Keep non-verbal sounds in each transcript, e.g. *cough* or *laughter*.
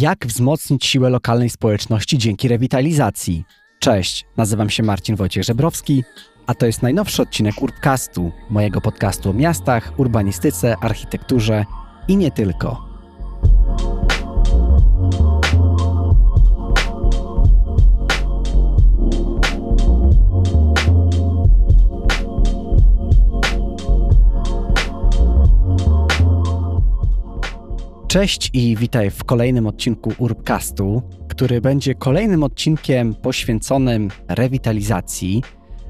Jak wzmocnić siłę lokalnej społeczności dzięki rewitalizacji? Cześć, nazywam się Marcin Wojciech Żebrowski, a to jest najnowszy odcinek Urbcastu, mojego podcastu o miastach, urbanistyce, architekturze i nie tylko. Cześć i witaj w kolejnym odcinku Urbcastu, który będzie kolejnym odcinkiem poświęconym rewitalizacji.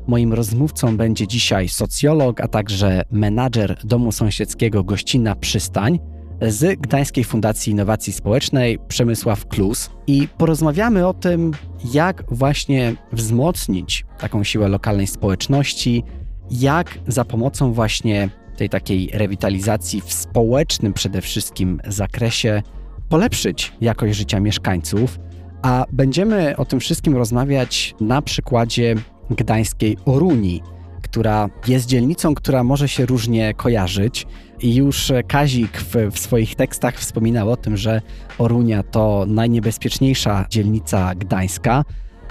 Moim rozmówcą będzie dzisiaj socjolog, a także menadżer domu sąsiedzkiego Gościna Przystań z Gdańskiej Fundacji Innowacji Społecznej Przemysław Klus i porozmawiamy o tym, jak właśnie wzmocnić taką siłę lokalnej społeczności, jak za pomocą właśnie tej takiej rewitalizacji w społecznym przede wszystkim zakresie polepszyć jakość życia mieszkańców, a będziemy o tym wszystkim rozmawiać na przykładzie gdańskiej Oruni, która jest dzielnicą, która może się różnie kojarzyć. I już Kazik w, w, swoich tekstach wspominał o tym, że Orunia to najniebezpieczniejsza dzielnica gdańska.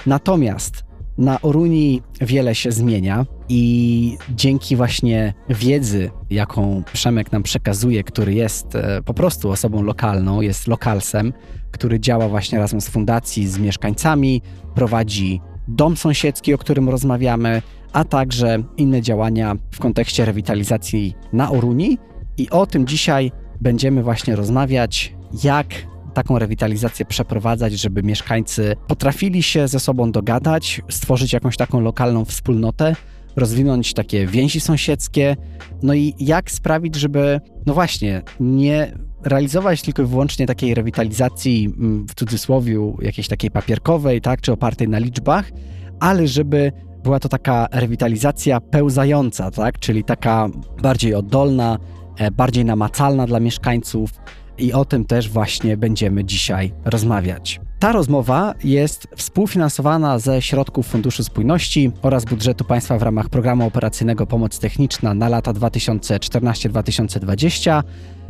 Natomiast na Oruni wiele się zmienia i dzięki właśnie wiedzy, jaką Przemek nam przekazuje, który jest e, po prostu osobą lokalną, jest lokalsem, który działa właśnie razem z fundacji, z mieszkańcami, prowadzi dom sąsiedzki, o którym rozmawiamy, a także inne działania w kontekście rewitalizacji na Oruni. I o tym dzisiaj będziemy właśnie rozmawiać, jak taką rewitalizację przeprowadzać, żeby mieszkańcy potrafili się ze sobą dogadać, stworzyć jakąś taką lokalną wspólnotę, rozwinąć takie więzi sąsiedzkie, no i jak sprawić, żeby, no właśnie, nie realizować tylko i wyłącznie takiej rewitalizacji mm, w cudzysłowie jakiejś takiej papierkowej, tak, czy opartej na liczbach, ale żeby była to taka rewitalizacja pełzająca, tak, czyli taka bardziej oddolna, e, bardziej namacalna dla mieszkańców, i o tym też właśnie będziemy dzisiaj rozmawiać. Ta rozmowa jest współfinansowana ze środków Funduszu Spójności oraz budżetu państwa w ramach programu operacyjnego Pomoc Techniczna na lata 2014-2020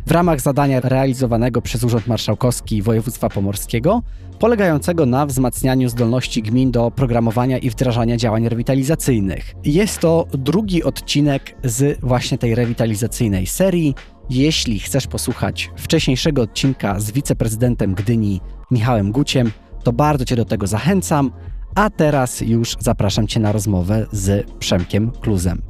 w ramach zadania realizowanego przez Urząd Marszałkowski Województwa Pomorskiego, polegającego na wzmacnianiu zdolności gmin do programowania i wdrażania działań rewitalizacyjnych. Jest to drugi odcinek z właśnie tej rewitalizacyjnej serii. Jeśli chcesz posłuchać wcześniejszego odcinka z wiceprezydentem Gdyni Michałem Guciem, to bardzo Cię do tego zachęcam. A teraz już zapraszam Cię na rozmowę z Przemkiem Kluzem.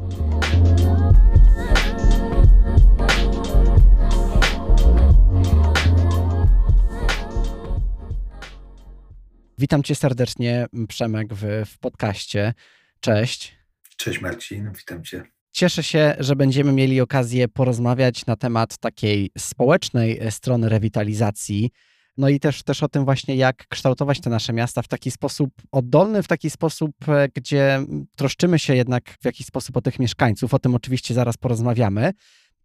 Witam Cię serdecznie, Przemek, w, w podcaście. Cześć. Cześć Marcin, witam Cię. Cieszę się, że będziemy mieli okazję porozmawiać na temat takiej społecznej e, strony rewitalizacji. No i też, też o tym właśnie, jak kształtować te nasze miasta w taki sposób oddolny, w taki sposób, e, gdzie troszczymy się jednak w jakiś sposób o tych mieszkańców. O tym oczywiście zaraz porozmawiamy.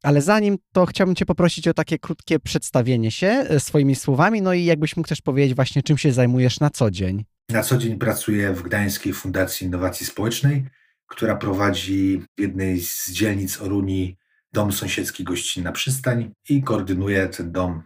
Ale zanim to chciałbym Cię poprosić o takie krótkie przedstawienie się e, swoimi słowami, no i jakbyś mógł też powiedzieć właśnie, czym się zajmujesz na co dzień. Na co dzień pracuję w Gdańskiej Fundacji Innowacji Społecznej która prowadzi w jednej z dzielnic Oruni dom sąsiedzki Gościnna Przystań i koordynuje ten dom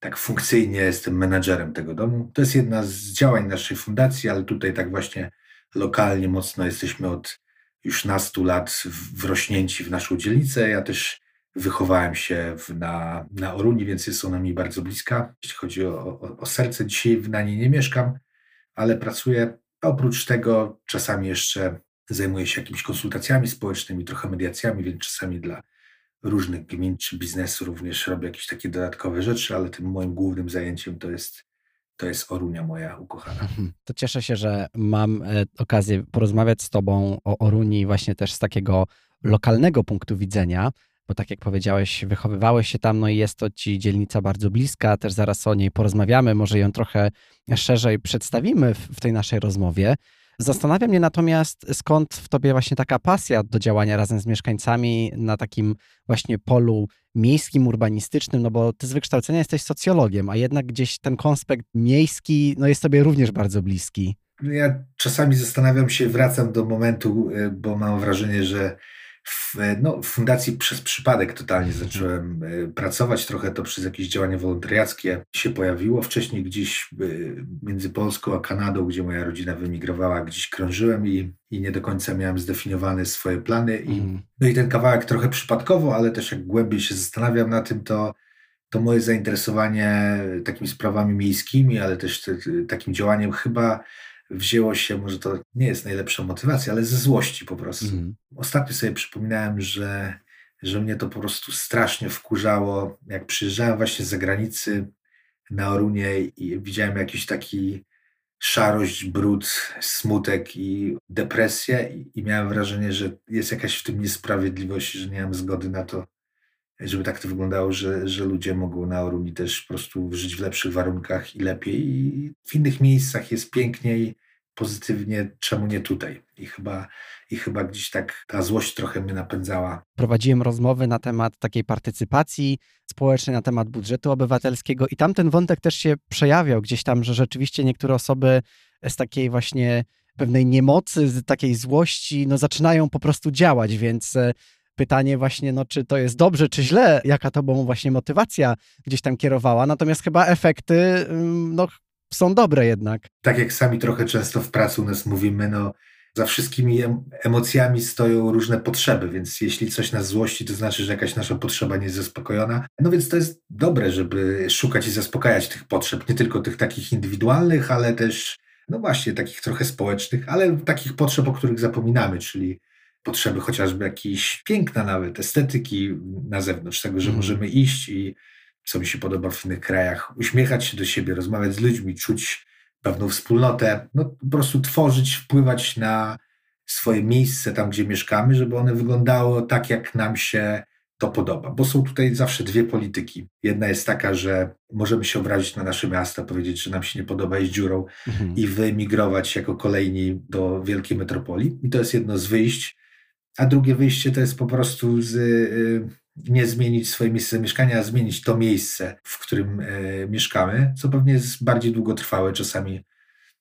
tak funkcyjnie, jestem menadżerem tego domu. To jest jedna z działań naszej fundacji, ale tutaj tak właśnie lokalnie mocno jesteśmy od już nastu lat wrośnięci w naszą dzielnicę. Ja też wychowałem się w, na, na Oruni, więc jest ona mi bardzo bliska. Jeśli chodzi o, o, o serce, dzisiaj na niej nie mieszkam, ale pracuję. Oprócz tego czasami jeszcze zajmuję się jakimiś konsultacjami społecznymi, trochę mediacjami, więc czasami dla różnych gmin czy biznesu również robię jakieś takie dodatkowe rzeczy, ale tym moim głównym zajęciem to jest, to jest Orunia moja ukochana. Mhm. To cieszę się, że mam e, okazję porozmawiać z Tobą o Oruni właśnie też z takiego lokalnego punktu widzenia, bo tak jak powiedziałeś, wychowywałeś się tam, no i jest to Ci dzielnica bardzo bliska, też zaraz o niej porozmawiamy, może ją trochę szerzej przedstawimy w tej naszej rozmowie. Zastanawia mnie natomiast, skąd w tobie właśnie taka pasja do działania razem z mieszkańcami na takim właśnie polu miejskim, urbanistycznym, no bo ty z wykształcenia jesteś socjologiem, a jednak gdzieś ten konspekt miejski no jest tobie również bardzo bliski. Ja czasami zastanawiam się, wracam do momentu, y, bo mam wrażenie, że w, no, w fundacji przez przypadek totalnie zacząłem e, pracować. Trochę to przez jakieś działania wolontariackie się pojawiło. Wcześniej gdzieś e, między Polską a Kanadą, gdzie moja rodzina wymigrowała, gdzieś krążyłem i, i nie do końca miałem zdefiniowane swoje plany. I, mm. No i ten kawałek trochę przypadkowo, ale też jak głębiej się zastanawiam na tym, to to moje zainteresowanie takimi sprawami miejskimi, ale też te, takim działaniem chyba wzięło się, może to nie jest najlepsza motywacja, ale ze złości po prostu. Mm. Ostatnio sobie przypominałem, że, że mnie to po prostu strasznie wkurzało, jak przyjeżdżałem właśnie z zagranicy na Orunie i widziałem jakiś taki szarość, brud, smutek i depresję i, i miałem wrażenie, że jest jakaś w tym niesprawiedliwość, że nie mam zgody na to, żeby tak to wyglądało, że, że ludzie mogą na Oruni też po prostu żyć w lepszych warunkach i lepiej. I w innych miejscach jest piękniej, pozytywnie, czemu nie tutaj? I chyba, I chyba gdzieś tak ta złość trochę mnie napędzała. Prowadziłem rozmowy na temat takiej partycypacji społecznej, na temat budżetu obywatelskiego i tam ten wątek też się przejawiał gdzieś tam, że rzeczywiście niektóre osoby z takiej właśnie pewnej niemocy, z takiej złości, no zaczynają po prostu działać, więc e, pytanie właśnie, no czy to jest dobrze, czy źle, jaka to była właśnie motywacja gdzieś tam kierowała, natomiast chyba efekty, no są dobre jednak. Tak jak sami trochę często w pracy u nas mówimy, no za wszystkimi emocjami stoją różne potrzeby, więc jeśli coś nas złości, to znaczy, że jakaś nasza potrzeba nie jest zaspokojona. No więc to jest dobre, żeby szukać i zaspokajać tych potrzeb, nie tylko tych takich indywidualnych, ale też, no właśnie, takich trochę społecznych, ale takich potrzeb, o których zapominamy, czyli potrzeby chociażby jakiejś piękna nawet, estetyki na zewnątrz, tego, że mm. możemy iść i co mi się podoba w innych krajach, uśmiechać się do siebie, rozmawiać z ludźmi, czuć pewną wspólnotę, no po prostu tworzyć, wpływać na swoje miejsce tam, gdzie mieszkamy, żeby one wyglądało tak, jak nam się to podoba. Bo są tutaj zawsze dwie polityki. Jedna jest taka, że możemy się obrazić na nasze miasta, powiedzieć, że nam się nie podoba iść dziurą mhm. i wyemigrować jako kolejni do wielkiej metropolii. I to jest jedno z wyjść. A drugie wyjście to jest po prostu z, y, nie zmienić swoje miejsce zamieszkania, a zmienić to miejsce, w którym e, mieszkamy, co pewnie jest bardziej długotrwałe, czasami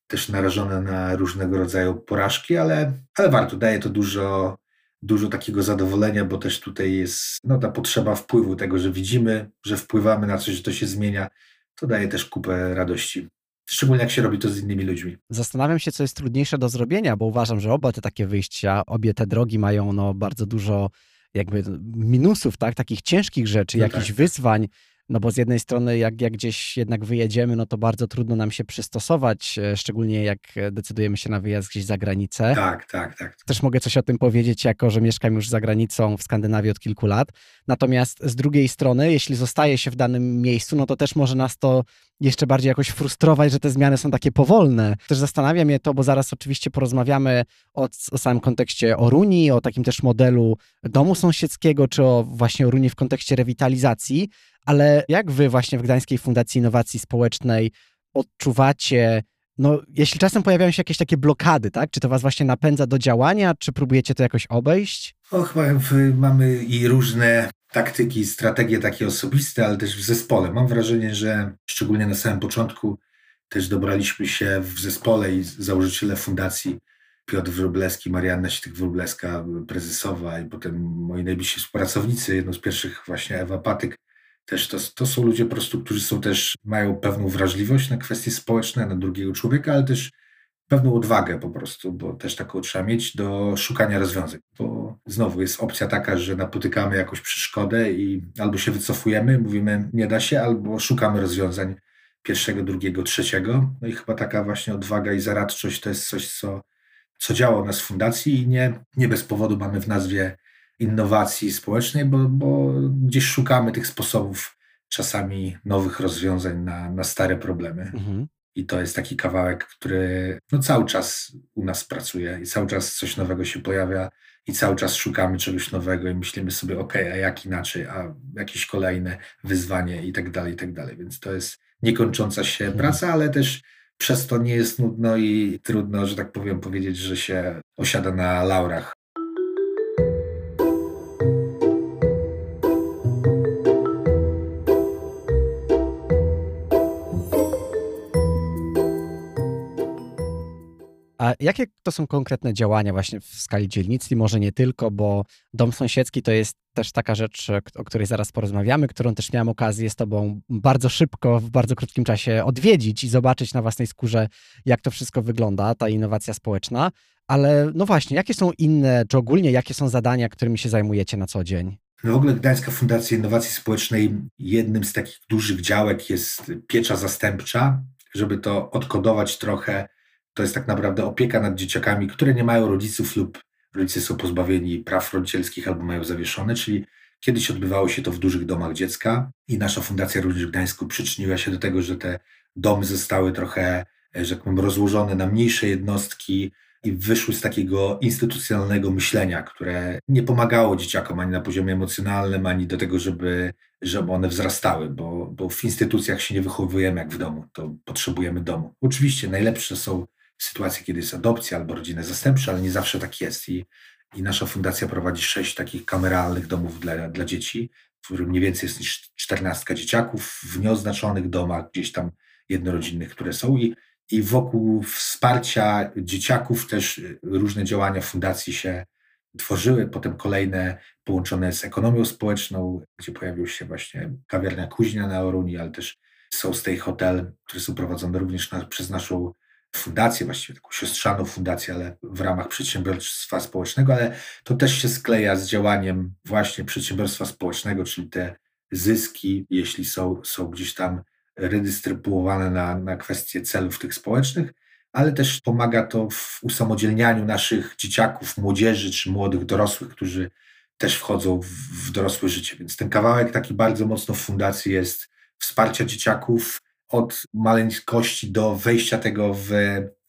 też narażone na różnego rodzaju porażki, ale, ale warto, daje to dużo, dużo takiego zadowolenia, bo też tutaj jest no, ta potrzeba wpływu, tego, że widzimy, że wpływamy na coś, że to się zmienia, to daje też kupę radości. Szczególnie jak się robi to z innymi ludźmi. Zastanawiam się, co jest trudniejsze do zrobienia, bo uważam, że oba te takie wyjścia, obie te drogi mają no, bardzo dużo jakby minusów, tak, takich ciężkich rzeczy, no jakichś tak. wyzwań, no bo z jednej strony, jak, jak gdzieś jednak wyjedziemy, no to bardzo trudno nam się przystosować, e, szczególnie jak decydujemy się na wyjazd gdzieś za granicę. Tak, tak, tak. Też mogę coś o tym powiedzieć, jako że mieszkam już za granicą w Skandynawii od kilku lat. Natomiast z drugiej strony, jeśli zostaje się w danym miejscu, no to też może nas to jeszcze bardziej jakoś frustrować, że te zmiany są takie powolne. Też zastanawia mnie to, bo zaraz oczywiście porozmawiamy o, o samym kontekście Oruni, o takim też modelu domu sąsiedzkiego, czy o właśnie Oruni w kontekście rewitalizacji, ale jak wy właśnie w Gdańskiej Fundacji Innowacji Społecznej odczuwacie, no jeśli czasem pojawiają się jakieś takie blokady, tak? Czy to was właśnie napędza do działania, czy próbujecie to jakoś obejść? Och, mamy i różne taktyki, strategie takie osobiste, ale też w zespole. Mam wrażenie, że szczególnie na samym początku też dobraliśmy się w zespole i założyciele fundacji Piotr Wróblewski, Marianna Sitek-Wróblewska, prezesowa i potem moi najbliżsi współpracownicy, jedną z pierwszych właśnie Ewa Patyk, też to, to są ludzie po prostu, którzy są też, mają pewną wrażliwość na kwestie społeczne, na drugiego człowieka, ale też pewną odwagę po prostu, bo też taką trzeba mieć do szukania rozwiązań. Bo znowu jest opcja taka, że napotykamy jakąś przeszkodę i albo się wycofujemy, mówimy nie da się, albo szukamy rozwiązań pierwszego, drugiego, trzeciego. No i chyba taka właśnie odwaga i zaradczość to jest coś, co, co działa u nas w fundacji i nie, nie bez powodu mamy w nazwie innowacji społecznej, bo, bo gdzieś szukamy tych sposobów czasami nowych rozwiązań na, na stare problemy. Mhm. I to jest taki kawałek, który no, cały czas u nas pracuje i cały czas coś nowego się pojawia i cały czas szukamy czegoś nowego i myślimy sobie, ok, a jak inaczej, a jakieś kolejne wyzwanie i tak dalej, i tak dalej. Więc to jest niekończąca się mhm. praca, ale też przez to nie jest nudno i trudno, że tak powiem, powiedzieć, że się osiada na laurach. A jakie to są konkretne działania właśnie w skali dzielnicy? Może nie tylko, bo dom sąsiedzki to jest też taka rzecz, o której zaraz porozmawiamy, którą też miałem okazję z Tobą bardzo szybko, w bardzo krótkim czasie odwiedzić i zobaczyć na własnej skórze, jak to wszystko wygląda, ta innowacja społeczna. Ale no właśnie, jakie są inne, czy ogólnie jakie są zadania, którymi się zajmujecie na co dzień? No w ogóle Gdańska Fundacja Innowacji Społecznej, jednym z takich dużych działek jest piecza zastępcza. Żeby to odkodować trochę, to jest tak naprawdę opieka nad dzieciakami, które nie mają rodziców lub rodzice są pozbawieni praw rodzicielskich albo mają zawieszone, czyli kiedyś odbywało się to w dużych domach dziecka i nasza fundacja również w Gdańsku przyczyniła się do tego, że te domy zostały trochę, że tak powiem, rozłożone na mniejsze jednostki, i wyszły z takiego instytucjonalnego myślenia, które nie pomagało dzieciakom ani na poziomie emocjonalnym, ani do tego, żeby, żeby one wzrastały, bo, bo w instytucjach się nie wychowujemy jak w domu, to potrzebujemy domu. Oczywiście najlepsze są sytuacje, kiedy jest adopcja albo rodzina zastępcza, ale nie zawsze tak jest. I, i nasza fundacja prowadzi sześć takich kameralnych domów dla, dla dzieci, w którym mniej więcej jest niż czternastka dzieciaków w nieoznaczonych domach, gdzieś tam jednorodzinnych, które są. I i wokół wsparcia dzieciaków też różne działania fundacji się tworzyły, potem kolejne połączone z ekonomią społeczną, gdzie pojawił się właśnie kawiarnia Kuźnia na Oruni, ale też są Stay Hotel, które są prowadzone również na, przez naszą fundację, właściwie taką siostrzaną fundację, ale w ramach przedsiębiorstwa społecznego, ale to też się skleja z działaniem właśnie przedsiębiorstwa społecznego, czyli te zyski, jeśli są, są gdzieś tam redystrybuowane na, na kwestie celów tych społecznych, ale też pomaga to w usamodzielnianiu naszych dzieciaków, młodzieży czy młodych dorosłych, którzy też wchodzą w, w dorosłe życie. Więc ten kawałek taki bardzo mocno w fundacji jest wsparcia dzieciaków od maleńkości do wejścia tego w,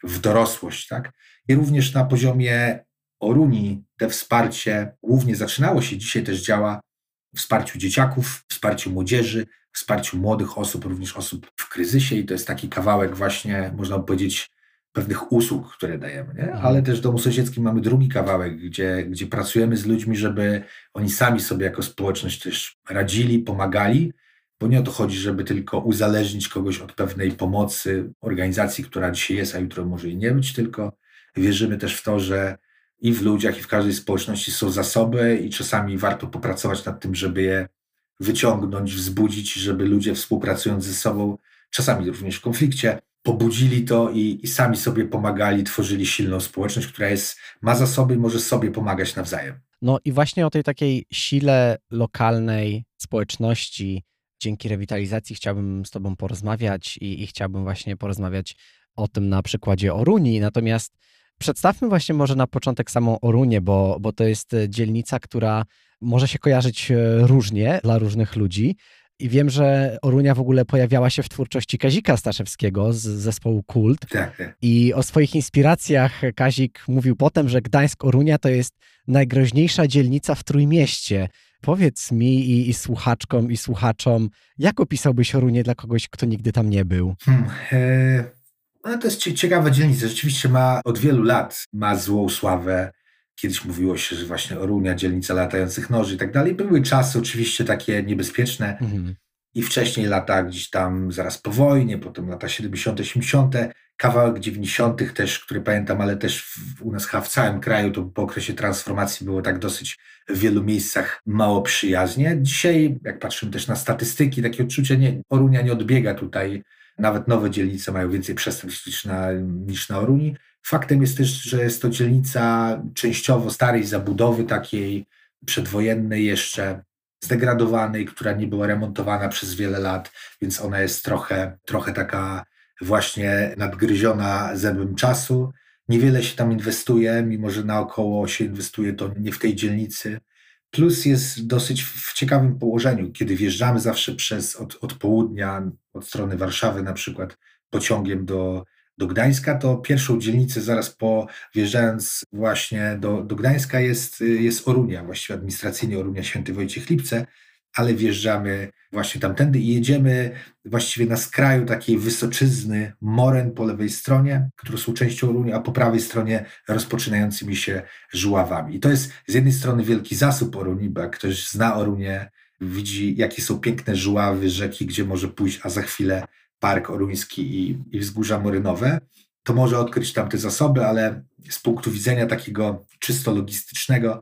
w dorosłość. Tak? I również na poziomie Oruni te wsparcie głównie zaczynało się, dzisiaj też działa w wsparciu dzieciaków, wsparciu młodzieży, wsparciu młodych osób, również osób w kryzysie i to jest taki kawałek właśnie, można powiedzieć, pewnych usług, które dajemy, nie? Mhm. ale też w domu sąsiedzkim mamy drugi kawałek, gdzie, gdzie pracujemy z ludźmi, żeby oni sami sobie jako społeczność też radzili, pomagali, bo nie o to chodzi, żeby tylko uzależnić kogoś od pewnej pomocy organizacji, która dzisiaj jest, a jutro może jej nie być, tylko wierzymy też w to, że i w ludziach, i w każdej społeczności są zasoby i czasami warto popracować nad tym, żeby je wyciągnąć, wzbudzić, żeby ludzie współpracując ze sobą, czasami również w konflikcie, pobudzili to i, i, sami sobie pomagali, tworzyli silną społeczność, która jest, ma zasoby i może sobie pomagać nawzajem. No i właśnie o tej takiej sile lokalnej społeczności dzięki rewitalizacji chciałbym z Tobą porozmawiać i, i chciałbym właśnie porozmawiać o tym na przykładzie Oruni. Natomiast przedstawmy właśnie może na początek samą Orunię, bo, bo to jest dzielnica, która może się kojarzyć e, różnie dla różnych ludzi. I wiem, że Orunia w ogóle pojawiała się w twórczości Kazika Staszewskiego z zespołu Kult. Tak, tak. I o swoich inspiracjach Kazik mówił potem, że Gdańsk-Orunia to jest najgroźniejsza dzielnica w Trójmieście. Powiedz mi i, i, słuchaczkom, i słuchaczom, jak opisałbyś Orunię dla kogoś, kto nigdy tam nie był? Hmm, e, no to jest ciekawa dzielnica. Rzeczywiście ma od wielu lat ma złą sławę. Kiedyś mówiło się, że właśnie Orunia, dzielnica latających noży i tak dalej. Były czasy oczywiście takie niebezpieczne mhm. I wcześniej lata gdzieś tam zaraz po wojnie, potem lata 70., 80., kawałek 90. też, który pamiętam, ale też w, u nas w całym kraju to po okresie transformacji było tak dosyć w wielu miejscach mało przyjaznie. Dzisiaj, jak patrzymy też na statystyki, takie odczucie, nie, Orunia nie odbiega tutaj nawet nowe dzielnice mają więcej przestępstw niż na, niż na Oruni. Faktem jest też, że jest to dzielnica częściowo starej zabudowy, takiej przedwojennej jeszcze, zdegradowanej, która nie była remontowana przez wiele lat, więc ona jest trochę, trochę taka właśnie nadgryziona zębem czasu. Niewiele się tam inwestuje, mimo że naokoło się inwestuje, to nie w tej dzielnicy. Plus jest dosyć w ciekawym położeniu, kiedy wjeżdżamy zawsze przez od, od południa, od strony Warszawy na przykład pociągiem do, do Gdańska, to pierwszą dzielnicę zaraz po wjeżdżając właśnie do, do Gdańska jest, jest Orunia, właściwie administracyjnie Orunia Święty Wojciech Lipce, ale wjeżdżamy właśnie tamtędy i jedziemy właściwie na skraju takiej wysoczyzny Moren po lewej stronie, które są częścią Oruni, a po prawej stronie rozpoczynającymi się żuławami. I to jest z jednej strony wielki zasób Oruni, bo jak ktoś zna Orunię, widzi jakie są piękne żuławy, rzeki, gdzie może pójść, a za chwilę park oruński i, i wzgórza morynowe, to może odkryć tam te zasoby, ale z punktu widzenia takiego czysto logistycznego,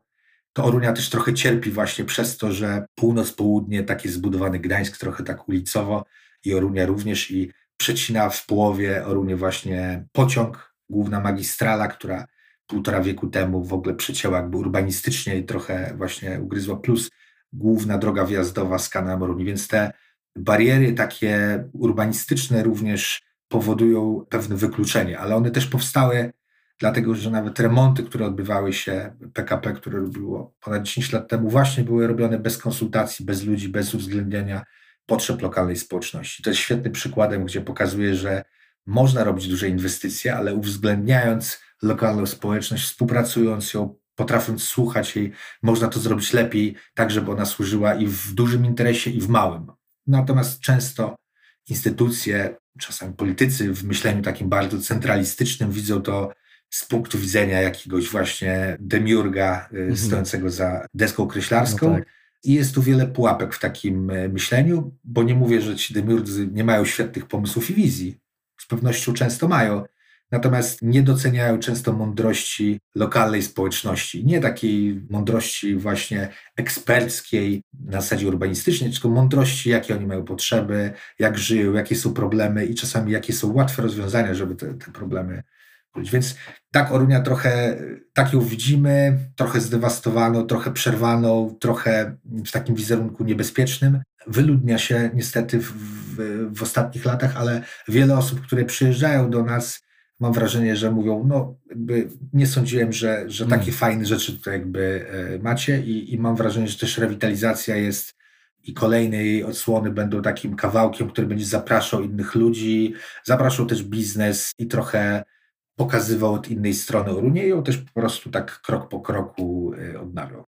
to Orunia też trochę cierpi właśnie przez to, że północ-południe tak jest zbudowany Gdańsk trochę tak ulicowo i Orunia również i przecina w połowie Orunie właśnie pociąg, główna magistrala, która półtora wieku temu w ogóle przecięła jakby urbanistycznie i trochę właśnie ugryzła, plus główna droga wjazdowa z kanałem Oruni, więc te bariery takie urbanistyczne również powodują pewne wykluczenie, ale one też powstały dlatego, że nawet remonty, które odbywały się, PKP, które robiło ponad 10 lat temu, właśnie były robione bez konsultacji, bez ludzi, bez uwzględniania potrzeb lokalnej społeczności. To jest świetnym przykładem, gdzie pokazuje, że można robić duże inwestycje, ale uwzględniając lokalną społeczność, współpracując ją, potrafiąc słuchać jej, można to zrobić lepiej, tak żeby ona służyła i w dużym interesie, i w małym. Natomiast często instytucje, czasami politycy w myśleniu takim bardzo centralistycznym widzą to z punktu widzenia jakiegoś właśnie demiurga y, mhm. stojącego za deską kreślarską. No tak. I jest tu wiele pułapek w takim e, myśleniu, bo nie mówię, że ci demiurdzy nie mają świetnych pomysłów i wizji. Z pewnością często mają, natomiast nie doceniają często mądrości lokalnej społeczności. Nie takiej mądrości właśnie eksperckiej na zasadzie urbanistycznej, tylko mądrości, jakie oni mają potrzeby, jak żyją, jakie są problemy i czasami jakie są łatwe rozwiązania, żeby te, te problemy więc tak Orunia trochę, tak ją widzimy, trochę zdewastowaną, trochę przerwaną, trochę w takim wizerunku niebezpiecznym. Wyludnia się niestety w, w, w ostatnich latach, ale wiele osób, które przyjeżdżają do nas, mam wrażenie, że mówią, no jakby nie sądziłem, że, że takie hmm. fajne rzeczy tutaj jakby e, macie i, i mam wrażenie, że też rewitalizacja jest i kolejne jej odsłony będą takim kawałkiem, który będzie zapraszał innych ludzi, zapraszał też biznes i trochę pokazywał od innej strony Orunię i ją też po prostu tak krok po kroku y, odnawiał.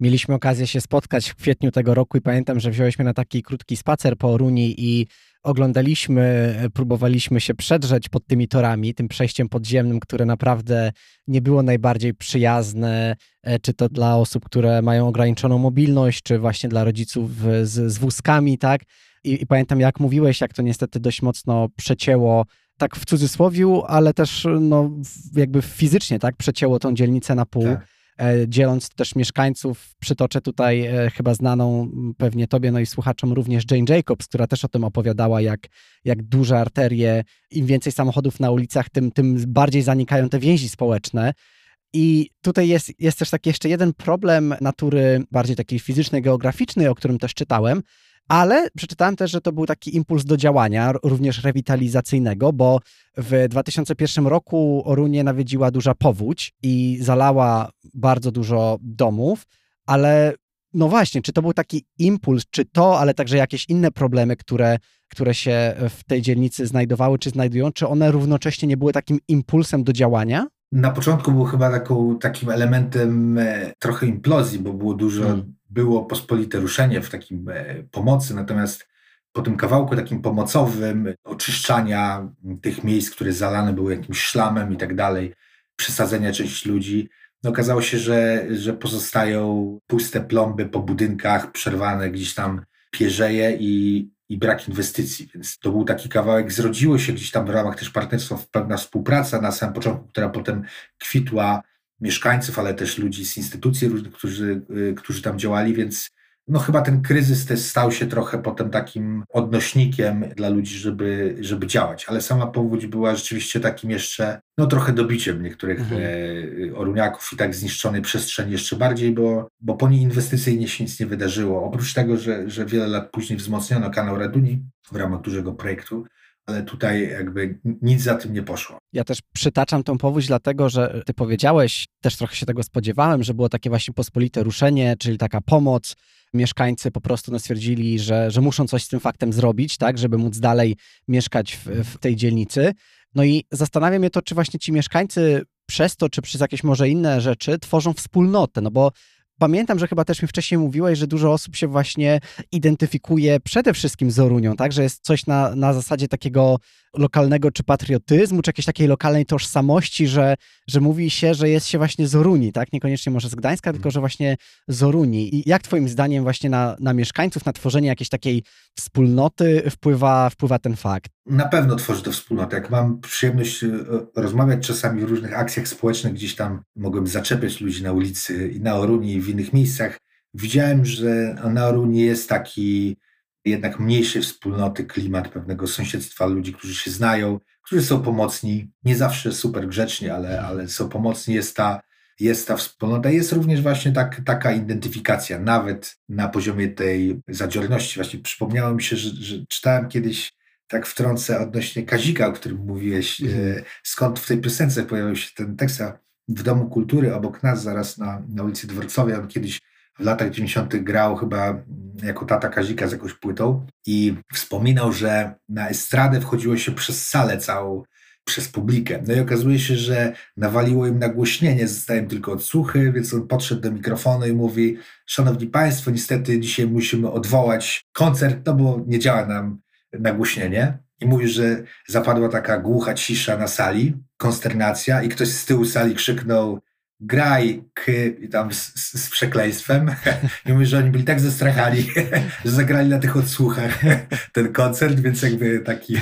Mieliśmy okazję się spotkać w kwietniu tego roku i pamiętam, że wziąłeś mnie na taki krótki spacer po Oruni i oglądaliśmy, próbowaliśmy się przedrzeć pod tymi torami, tym przejściem podziemnym, które naprawdę nie było najbardziej przyjazne, e, czy to dla osób, które mają ograniczoną mobilność, czy właśnie dla rodziców z, z wózkami, tak? I, I, pamiętam, jak mówiłeś, jak to niestety dość mocno przecięło, tak w cudzysłowiu, ale też no, jakby fizycznie, tak? Przecięło tą dzielnicę na pół. Tak. E, dzieląc też mieszkańców. Przytoczę tutaj e, chyba znaną pewnie tobie, no i słuchaczom również Jane Jacobs, która też o tym opowiadała, jak, jak duże arterie, im więcej samochodów na ulicach, tym, tym bardziej zanikają te więzi społeczne. I tutaj jest, jest też taki jeszcze jeden problem natury bardziej takiej fizycznej, geograficznej, o którym też czytałem, ale przeczytałem też, że to był taki impuls do działania, również rewitalizacyjnego, bo w 2001 roku Orunię nawiedziła duża powódź i zalała bardzo dużo domów, ale no właśnie, czy to był taki impuls, czy to, ale także jakieś inne problemy, które, które się w tej dzielnicy znajdowały, czy znajdują, czy one równocześnie nie były takim impulsem do działania? Na początku był chyba taką, takim elementem e, trochę implozji, bo było dużo hmm. było pospolite ruszenie w takim e, pomocy, natomiast po tym kawałku takim pomocowym, oczyszczania tych miejsc, które zalane były jakimś szlamem i tak dalej, przesadzenia części ludzi, no okazało się, że, że pozostają puste plomby po budynkach, przerwane gdzieś tam pierzeje i, i brak inwestycji. Więc to był taki kawałek, zrodziło się gdzieś tam w ramach też partnerstwa pewna współpraca na samym początku, która potem kwitła mieszkańców, ale też ludzi z instytucji różnych, którzy, y, którzy tam działali, więc no chyba ten kryzys też stał się trochę potem takim odnośnikiem dla ludzi, żeby, żeby działać, ale sama powódź była rzeczywiście takim jeszcze, no trochę dobiciem niektórych mhm. e, oruniaków i tak zniszczonej przestrzeni jeszcze bardziej, bo, bo po niej inwestycyjnie się nic nie wydarzyło. Oprócz tego, że, że wiele lat później wzmocniono kanał Raduni w ramach dużego projektu, ale tutaj jakby nic za tym nie poszło. Ja też przytaczam tą powódź, dlatego że ty powiedziałeś, też trochę się tego spodziewałem, że było takie właśnie pospolite ruszenie, czyli taka pomoc. Mieszkańcy po prostu no, stwierdzili, że, że muszą coś z tym faktem zrobić, tak, żeby móc dalej mieszkać w, w tej dzielnicy. No i zastanawia mnie to, czy właśnie ci mieszkańcy przez to, czy przez jakieś może inne rzeczy tworzą wspólnotę, no bo pamiętam, że chyba też mi wcześniej mówiłeś, że dużo osób się właśnie identyfikuje przede wszystkim z Orunią, tak? Że jest coś na, na zasadzie takiego lokalnego czy patriotyzmu, czy jakiejś takiej lokalnej tożsamości, że, że mówi się, że jest się właśnie z Oruni, tak? Niekoniecznie może z Gdańska, tylko że właśnie z Oruni. I jak twoim zdaniem właśnie na, na mieszkańców, na tworzenie jakiejś takiej wspólnoty wpływa, wpływa ten fakt? Na pewno tworzy to wspólnotę. Jak mam przyjemność e, rozmawiać czasami w różnych akcjach społecznych, gdzieś tam mogłem zaczepiać ludzi na ulicy i na Oruni i w innych miejscach, widziałem, że na Oruni jest taki jednak mniejszej wspólnoty, klimat pewnego sąsiedztwa ludzi, którzy się znają, którzy są pomocni, nie zawsze super grzeczni, ale, ale są pomocni, jest ta, jest ta wspólnota. Jest również właśnie tak, taka identyfikacja, nawet na poziomie tej zadziorności. Właśnie przypomniało mi się, że, że czytałem kiedyś tak wtrącę odnośnie Kazika, o którym mówiłeś, mm. skąd w tej piosence pojawił się ten tekst, w Domu Kultury obok nas, zaraz na, na ulicy Dworcowej, on kiedyś w latach 90. grał chyba jako tata Kazika z jakąś płytą i wspominał, że na estradę wchodziło się przez salę całą, przez publikę. No i okazuje się, że nawaliło im nagłośnienie, zostałem tylko odsłuchy, więc on podszedł do mikrofonu i mówi Szanowni Państwo, niestety dzisiaj musimy odwołać koncert, no bo nie działa nam nagłośnienie. I mówi, że zapadła taka głucha cisza na sali, konsternacja i ktoś z tyłu sali krzyknął graj k, tam z, z, przekleństwem. *laughs* I że oni byli tak zestrachani, *laughs* że zagrali na tych odsłuchach *laughs* ten koncert, więc jakby taki,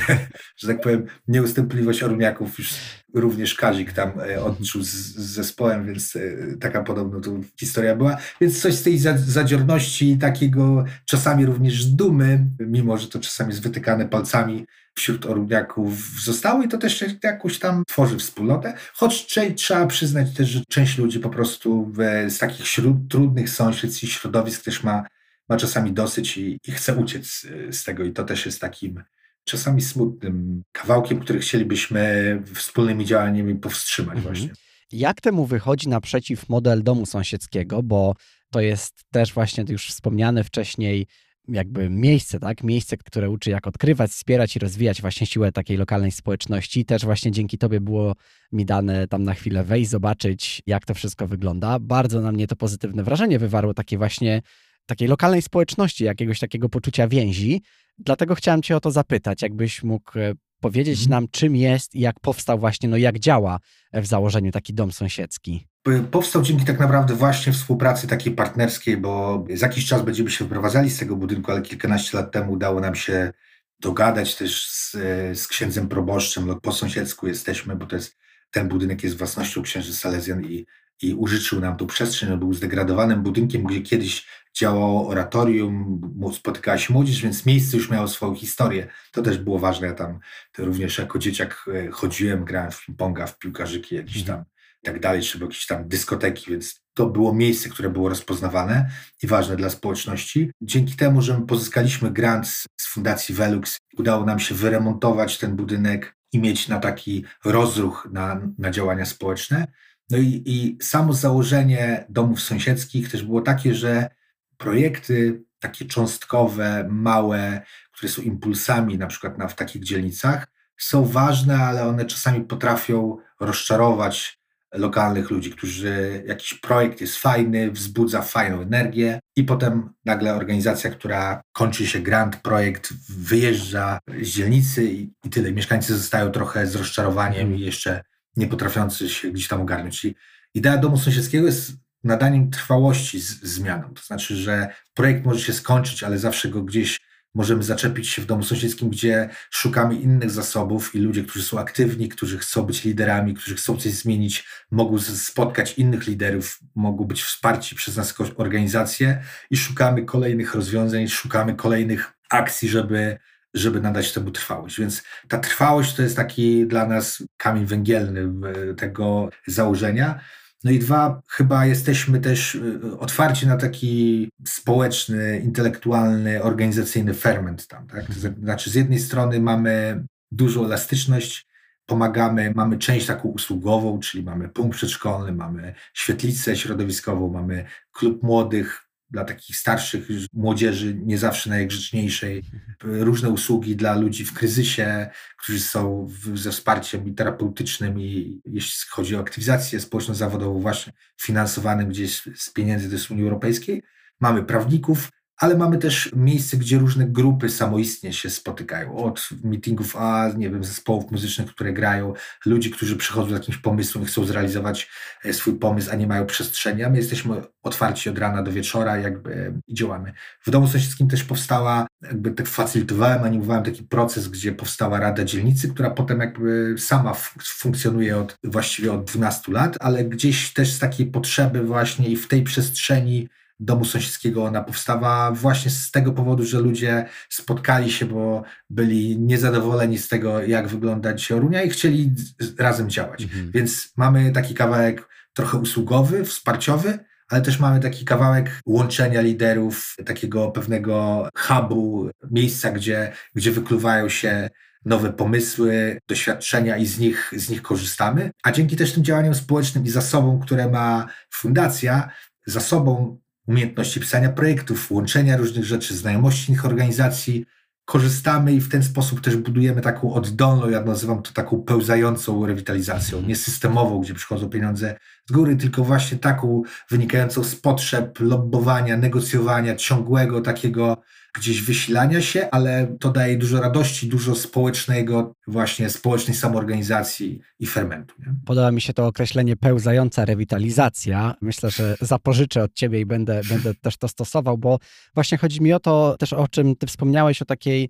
że tak powiem, nieustępliwość Ormiaków już również Kazik tam e, odczuł z, z zespołem, więc e, taka podobna tu historia była. Więc coś z tej zadziorności, takiego czasami również dumy, mimo że to czasami jest wytykane palcami, wśród Oruniaków zostało i to też jakoś tam tworzy wspólnotę, choć trzeba przyznać też, że część ludzi po prostu z takich śród, trudnych sąsiedztw i środowisk też ma, ma czasami dosyć i, i chce uciec z tego i to też jest takim czasami smutnym kawałkiem, który chcielibyśmy wspólnymi działaniami powstrzymać mhm. właśnie. Jak temu wychodzi naprzeciw model domu sąsiedzkiego, bo to jest też właśnie już wspomniane wcześniej jakby miejsce, tak? Miejsce, które uczy jak odkrywać, wspierać i rozwijać właśnie siłę takiej lokalnej społeczności. Też właśnie dzięki Tobie było mi dane tam na chwilę wejść, zobaczyć, jak to wszystko wygląda. Bardzo na mnie to pozytywne wrażenie wywarło takie właśnie takiej lokalnej społeczności, jakiegoś takiego poczucia więzi. Dlatego chciałem Cię o to zapytać, jakbyś mógł e, powiedzieć mhm. nam, czym jest i jak powstał właśnie, no jak działa w założeniu taki dom sąsiedzki. Powstał dzięki tak naprawdę właśnie współpracy takiej partnerskiej, bo za jakiś czas będziemy się wyprowadzali z tego budynku, ale kilkanaście lat temu udało nam się dogadać też z, z księdzem proboszczem, po sąsiedzku jesteśmy, bo to jest, ten budynek jest własnością księży Salezjan i, i użyczył nam tu przestrzeń. On był zdegradowanym budynkiem, gdzie kiedyś działało oratorium, spotykała się młodzież, więc miejsce już miało swoją historię. To też było ważne. Ja tam również jako dzieciak e, chodziłem, grałem w ping-ponga, w piłkarzyki jakieś mhm. tam i tak dalej, czy jakieś tam dyskoteki, więc to było miejsce, które było rozpoznawane i ważne dla społeczności. Dzięki temu, że pozyskaliśmy grant z Fundacji Velux, udało nam się wyremontować ten budynek i mieć na taki rozruch na, na działania społeczne. No i, i samo założenie domów sąsiedzkich też było takie, że projekty takie cząstkowe, małe, które są impulsami na przykład na, w takich dzielnicach, są ważne, ale one czasami potrafią rozczarować lokalnych ludzi, którzy jakiś projekt jest fajny, wzbudza fajną energię i potem nagle organizacja, która kończy się grant, projekt wyjeżdża z dzielnicy i, i tyle. Mieszkańcy zostają trochę z rozczarowaniem mm. i jeszcze nie potrafiący się gdzieś tam ogarnąć. Czyli idea domu sąsiedzkiego jest nadaniem trwałości z, zmianom. To znaczy, że projekt może się skończyć, ale zawsze go gdzieś możemy zaczepić się w domu sąsiedzkim, gdzie szukamy innych zasobów i ludzie, którzy są aktywni, którzy chcą być liderami, którzy chcą coś zmienić, mogą spotkać innych liderów, mogą być wsparci przez nas jako organizację i szukamy kolejnych rozwiązań, szukamy kolejnych akcji, żeby, żeby nadać temu trwałość. Więc ta trwałość to jest taki dla nas kamień węgielny tego założenia. No i dwa, chyba jesteśmy też y, otwarci na taki społeczny, intelektualny, organizacyjny ferment tam. Tak? To znaczy, z jednej strony mamy dużą elastyczność, pomagamy, mamy część taką usługową, czyli mamy punkt przedszkolny, mamy świetlicę środowiskową, mamy klub młodych, dla takich starszych młodzieży, nie zawsze najgrzeczniejszej, różne usługi dla ludzi w kryzysie, którzy są w, ze wsparciem i terapeutycznym i jeśli chodzi o aktywizację społeczno-zawodową właśnie finansowanym gdzieś z pieniędzy z Unii Europejskiej. Mamy prawników, ale mamy też miejsce, gdzie różne grupy samoistnie się spotykają. Od meetingów, a nie wiem, zespołów muzycznych, które grają, ludzi, którzy przychodzą z jakimś pomysłem chcą zrealizować e, swój pomysł, a nie mają przestrzeni. A my jesteśmy otwarci od rana do wieczora jakby i działamy. W domu sąsiedzkim też powstała, jakby tak facylitowałem, animowałem taki proces, gdzie powstała Rada Dzielnicy, która potem jakby sama funkcjonuje od właściwie od 12 lat, ale gdzieś też z takiej potrzeby właśnie i w tej przestrzeni domu sąsiedzkiego ona powstała właśnie z tego powodu, że ludzie spotkali się, bo byli niezadowoleni z tego, jak wygląda dzisiaj Orunia i chcieli razem działać. Mhm. Więc mamy taki kawałek trochę usługowy, wsparciowy, ale też mamy taki kawałek łączenia liderów, takiego pewnego hubu, miejsca, gdzie, gdzie wykluwają się nowe pomysły, doświadczenia i z nich, z nich korzystamy. A dzięki też tym działaniom społecznym i zasobom, które ma fundacja, zasobom umiejętności pisania projektów, łączenia różnych rzeczy, znajomości innych organizacji. Korzystamy i w ten sposób też budujemy taką oddolną, ja nazywam to taką pełzającą rewitalizacją, nie systemową, gdzie przychodzą pieniądze z góry, tylko właśnie taką wynikającą z potrzeb, lobbowania, negocjowania, ciągłego takiego gdzieś wysilania się, ale to daje dużo radości, dużo społecznego, właśnie społecznej samoorganizacji i fermentu. Nie? Podoba mi się to określenie pełzająca rewitalizacja. Myślę, że zapożyczę od ciebie i będę, będę też to stosował, bo właśnie chodzi mi o to też, o czym ty wspomniałeś, o takiej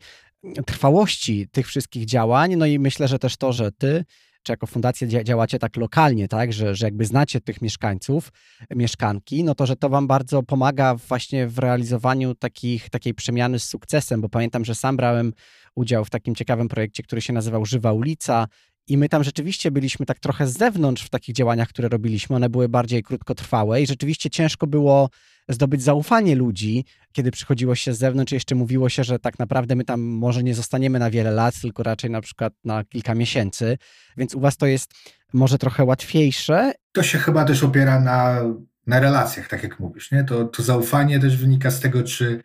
trwałości tych wszystkich działań, no i myślę, że też to, że ty czy jako fundacja działacie tak lokalnie, tak, że, że jakby znacie tych mieszkańców, mieszkanki, no to, że to wam bardzo pomaga właśnie w realizowaniu takich, takiej przemiany z sukcesem, bo pamiętam, że sam brałem udział w takim ciekawym projekcie, który się nazywał Żywa Ulica i my tam rzeczywiście byliśmy tak trochę z zewnątrz w takich działaniach, które robiliśmy. One były bardziej krótkotrwałe i rzeczywiście ciężko było zdobyć zaufanie ludzi, kiedy przychodziło się z zewnątrz, jeszcze mówiło się, że tak naprawdę my tam może nie zostaniemy na wiele lat, tylko raczej na przykład na kilka miesięcy. Więc u Was to jest może trochę łatwiejsze. To się chyba też opiera na, na relacjach, tak jak mówisz. Nie? To, to zaufanie też wynika z tego, czy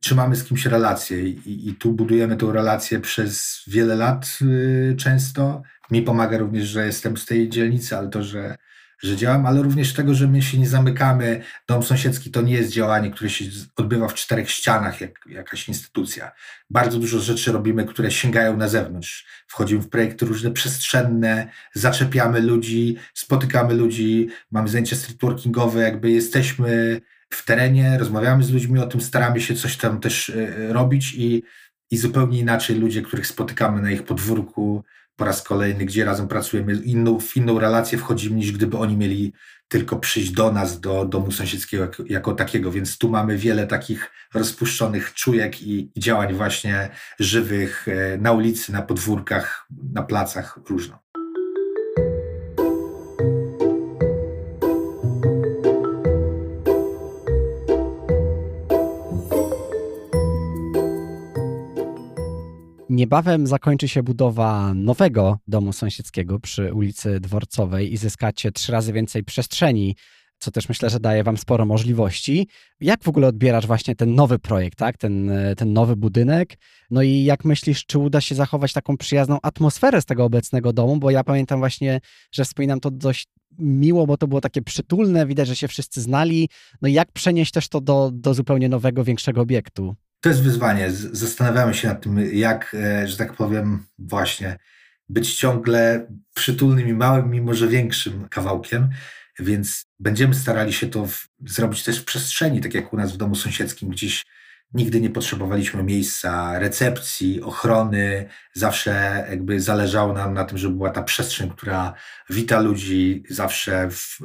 czy mamy z kimś relację i, i tu budujemy tą relację przez wiele lat y, często. Mi pomaga również, że jestem z tej dzielnicy, ale to, że że działam, ale również tego, że my się nie zamykamy. Dom sąsiedzki to nie jest działanie, które się odbywa w czterech ścianach, jak jakaś instytucja. Bardzo dużo rzeczy robimy, które sięgają na zewnątrz. Wchodzimy w projekty różne przestrzenne, zaczepiamy ludzi, spotykamy ludzi, mamy zajęcia streetworkingowe, jakby jesteśmy w terenie, rozmawiamy z ludźmi o tym, staramy się coś tam też e, robić i, i zupełnie inaczej ludzie, których spotykamy na ich podwórku, po raz kolejny, gdzie razem pracujemy, inną, w inną relację wchodzimy, niż gdyby oni mieli tylko przyjść do nas, do domu sąsiedzkiego jako, jako takiego. Więc tu mamy wiele takich rozpuszczonych czujek i, i działań właśnie żywych e, na ulicy, na podwórkach, na placach różno. Niebawem zakończy się budowa nowego domu sąsiedzkiego przy ulicy Dworcowej i zyskacie trzy razy więcej przestrzeni, co też myślę, że daje Wam sporo możliwości. Jak w ogóle odbierasz właśnie ten nowy projekt, tak? ten, ten nowy budynek? No i jak myślisz, czy uda się zachować taką przyjazną atmosferę z tego obecnego domu? Bo ja pamiętam właśnie, że wspominam to dość miło, bo to było takie przytulne, widać, że się wszyscy znali. No i jak przenieść też to do, do zupełnie nowego, większego obiektu? To jest wyzwanie. Zastanawiamy się nad tym, jak, e, że tak powiem, właśnie być ciągle przytulnym i małym, mimo że większym kawałkiem. Więc będziemy starali się to w, zrobić też w przestrzeni, tak jak u nas w domu sąsiedzkim, gdzieś Nigdy nie potrzebowaliśmy miejsca, recepcji, ochrony. Zawsze jakby zależało nam na tym, żeby była ta przestrzeń, która wita ludzi. Zawsze w,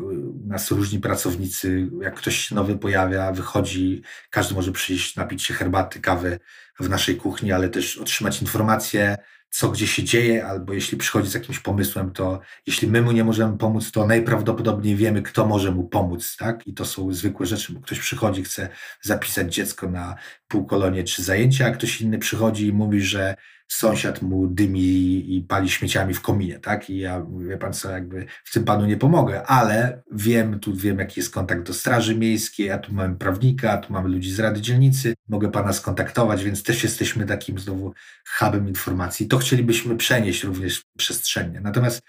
nas różni pracownicy, jak ktoś się nowy pojawia, wychodzi, każdy może przyjść, napić się herbaty, kawy w naszej kuchni, ale też otrzymać informacje, co gdzie się dzieje, albo jeśli przychodzi z jakimś pomysłem, to jeśli my mu nie możemy pomóc, to najprawdopodobniej wiemy, kto może mu pomóc, tak? I to są zwykłe rzeczy, bo ktoś przychodzi, chce zapisać dziecko na półkolonie czy zajęcia, a ktoś inny przychodzi i mówi, że sąsiad mu dymi i pali śmieciami w kominie, tak? I ja mówię, pan co, jakby w tym panu nie pomogę, ale wiem, tu wiem, jaki jest kontakt do Straży Miejskiej, a tu mamy prawnika, a tu mamy ludzi z Rady Dzielnicy, mogę pana skontaktować, więc też jesteśmy takim znowu hubem informacji. To chcielibyśmy przenieść również przestrzennie. Natomiast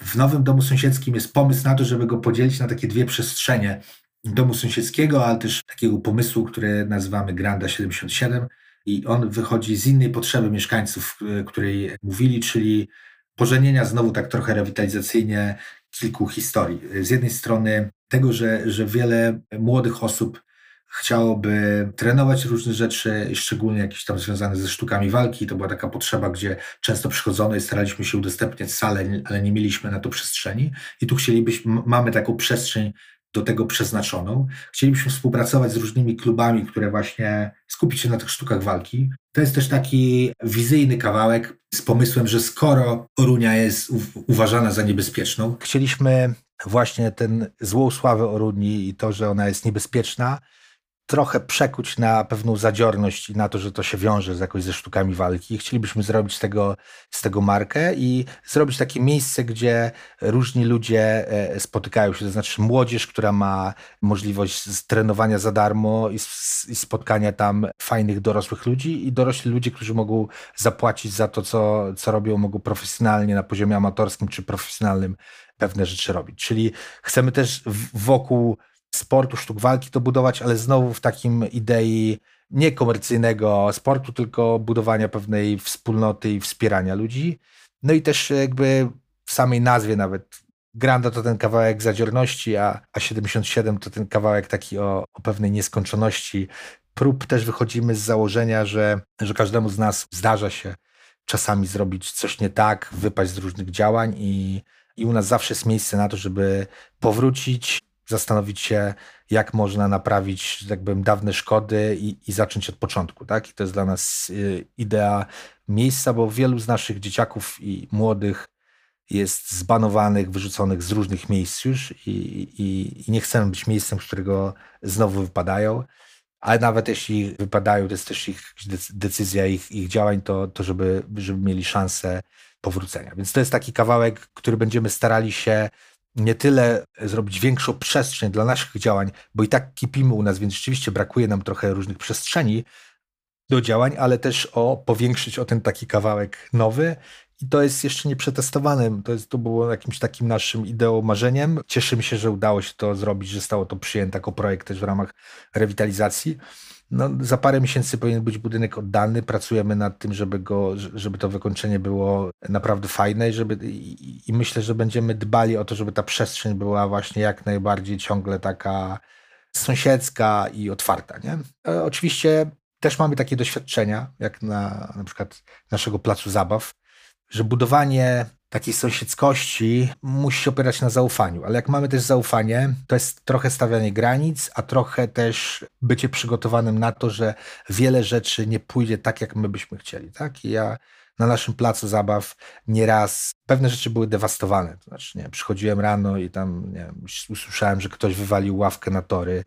w nowym domu sąsiedzkim jest pomysł na to, żeby go podzielić na takie dwie przestrzenie domu sąsiedzkiego, ale też takiego pomysłu, który nazywamy Granda 77 i on wychodzi z innej potrzeby mieszkańców, e, której mówili, czyli pożenienia znowu tak trochę rewitalizacyjnie kilku historii. Z jednej strony tego, że, że wiele młodych osób chciałoby trenować różne rzeczy, szczególnie jakieś tam związane ze sztukami walki. To była taka potrzeba, gdzie często przychodzono i staraliśmy się udostępniać salę, ale nie mieliśmy na to przestrzeni. I tu chcielibyśmy, mamy taką przestrzeń do tego przeznaczoną. Chcielibyśmy współpracować z różnymi klubami, które właśnie skupić się na tych sztukach walki. To jest też taki wizyjny kawałek z pomysłem, że skoro Orunia jest uważana za niebezpieczną. Chcieliśmy właśnie ten złą sławę Oruni i to, że ona jest niebezpieczna, trochę przekuć na pewną zadziorność i na to, że to się wiąże z jakoś ze sztukami walki. Chcielibyśmy zrobić z tego, z tego markę i zrobić takie miejsce, gdzie różni ludzie e, spotykają się, to znaczy młodzież, która ma możliwość trenowania za darmo i, i spotkania tam fajnych dorosłych ludzi i dorośli ludzie, którzy mogą zapłacić za to, co, co robią, mogą profesjonalnie na poziomie amatorskim czy profesjonalnym pewne rzeczy robić. Czyli chcemy też wokół sportu, sztuk walki to budować, ale znowu w takim idei nie komercyjnego sportu, tylko budowania pewnej wspólnoty i wspierania ludzi. No i też jakby w samej nazwie nawet Granda to ten kawałek zadziorności, a, a 77 to ten kawałek taki o, o pewnej nieskończoności prób. Też wychodzimy z założenia, że, że każdemu z nas zdarza się czasami zrobić coś nie tak, wypaść z różnych działań i, i u nas zawsze jest miejsce na to, żeby powrócić, zastanowić się, jak można naprawić, powiem, dawne szkody i, i zacząć od początku. Tak? I to jest dla nas y, idea miejsca, bo wielu z naszych dzieciaków i młodych jest zbanowanych, wyrzuconych z różnych miejsc już i, i, i nie chcemy być miejscem, z którego znowu wypadają. Ale nawet jeśli wypadają, to jest też ich decyzja ich, ich działań, to, to żeby, żeby mieli szansę powrócenia. Więc to jest taki kawałek, który będziemy starali się nie tyle zrobić większą przestrzeń dla naszych działań, bo i tak kipimy u nas, więc rzeczywiście brakuje nam trochę różnych przestrzeni do działań, ale też o powiększyć o ten taki kawałek nowy. I to jest jeszcze nieprzetestowane. To, jest, to było jakimś takim naszym ideą, marzeniem. Cieszymy się, że udało się to zrobić, że stało to przyjęte jako projekt też w ramach rewitalizacji. No, za parę miesięcy powinien być budynek oddany. Pracujemy nad tym, żeby, go, żeby to wykończenie było naprawdę fajne i, żeby, i, i myślę, że będziemy dbali o to, żeby ta przestrzeń była właśnie jak najbardziej ciągle taka sąsiedzka i otwarta. Nie? E, oczywiście też mamy takie doświadczenia, jak na, na przykład naszego placu zabaw, że budowanie takiej sąsiedzkości musi się opierać na zaufaniu. Ale jak mamy też zaufanie, to jest trochę stawianie granic, a trochę też bycie przygotowanym na to, że wiele rzeczy nie pójdzie tak, jak my byśmy chcieli. Tak? I ja na naszym placu zabaw nieraz pewne rzeczy były dewastowane. To znaczy, nie, przychodziłem rano i tam nie, usłyszałem, że ktoś wywalił ławkę na tory,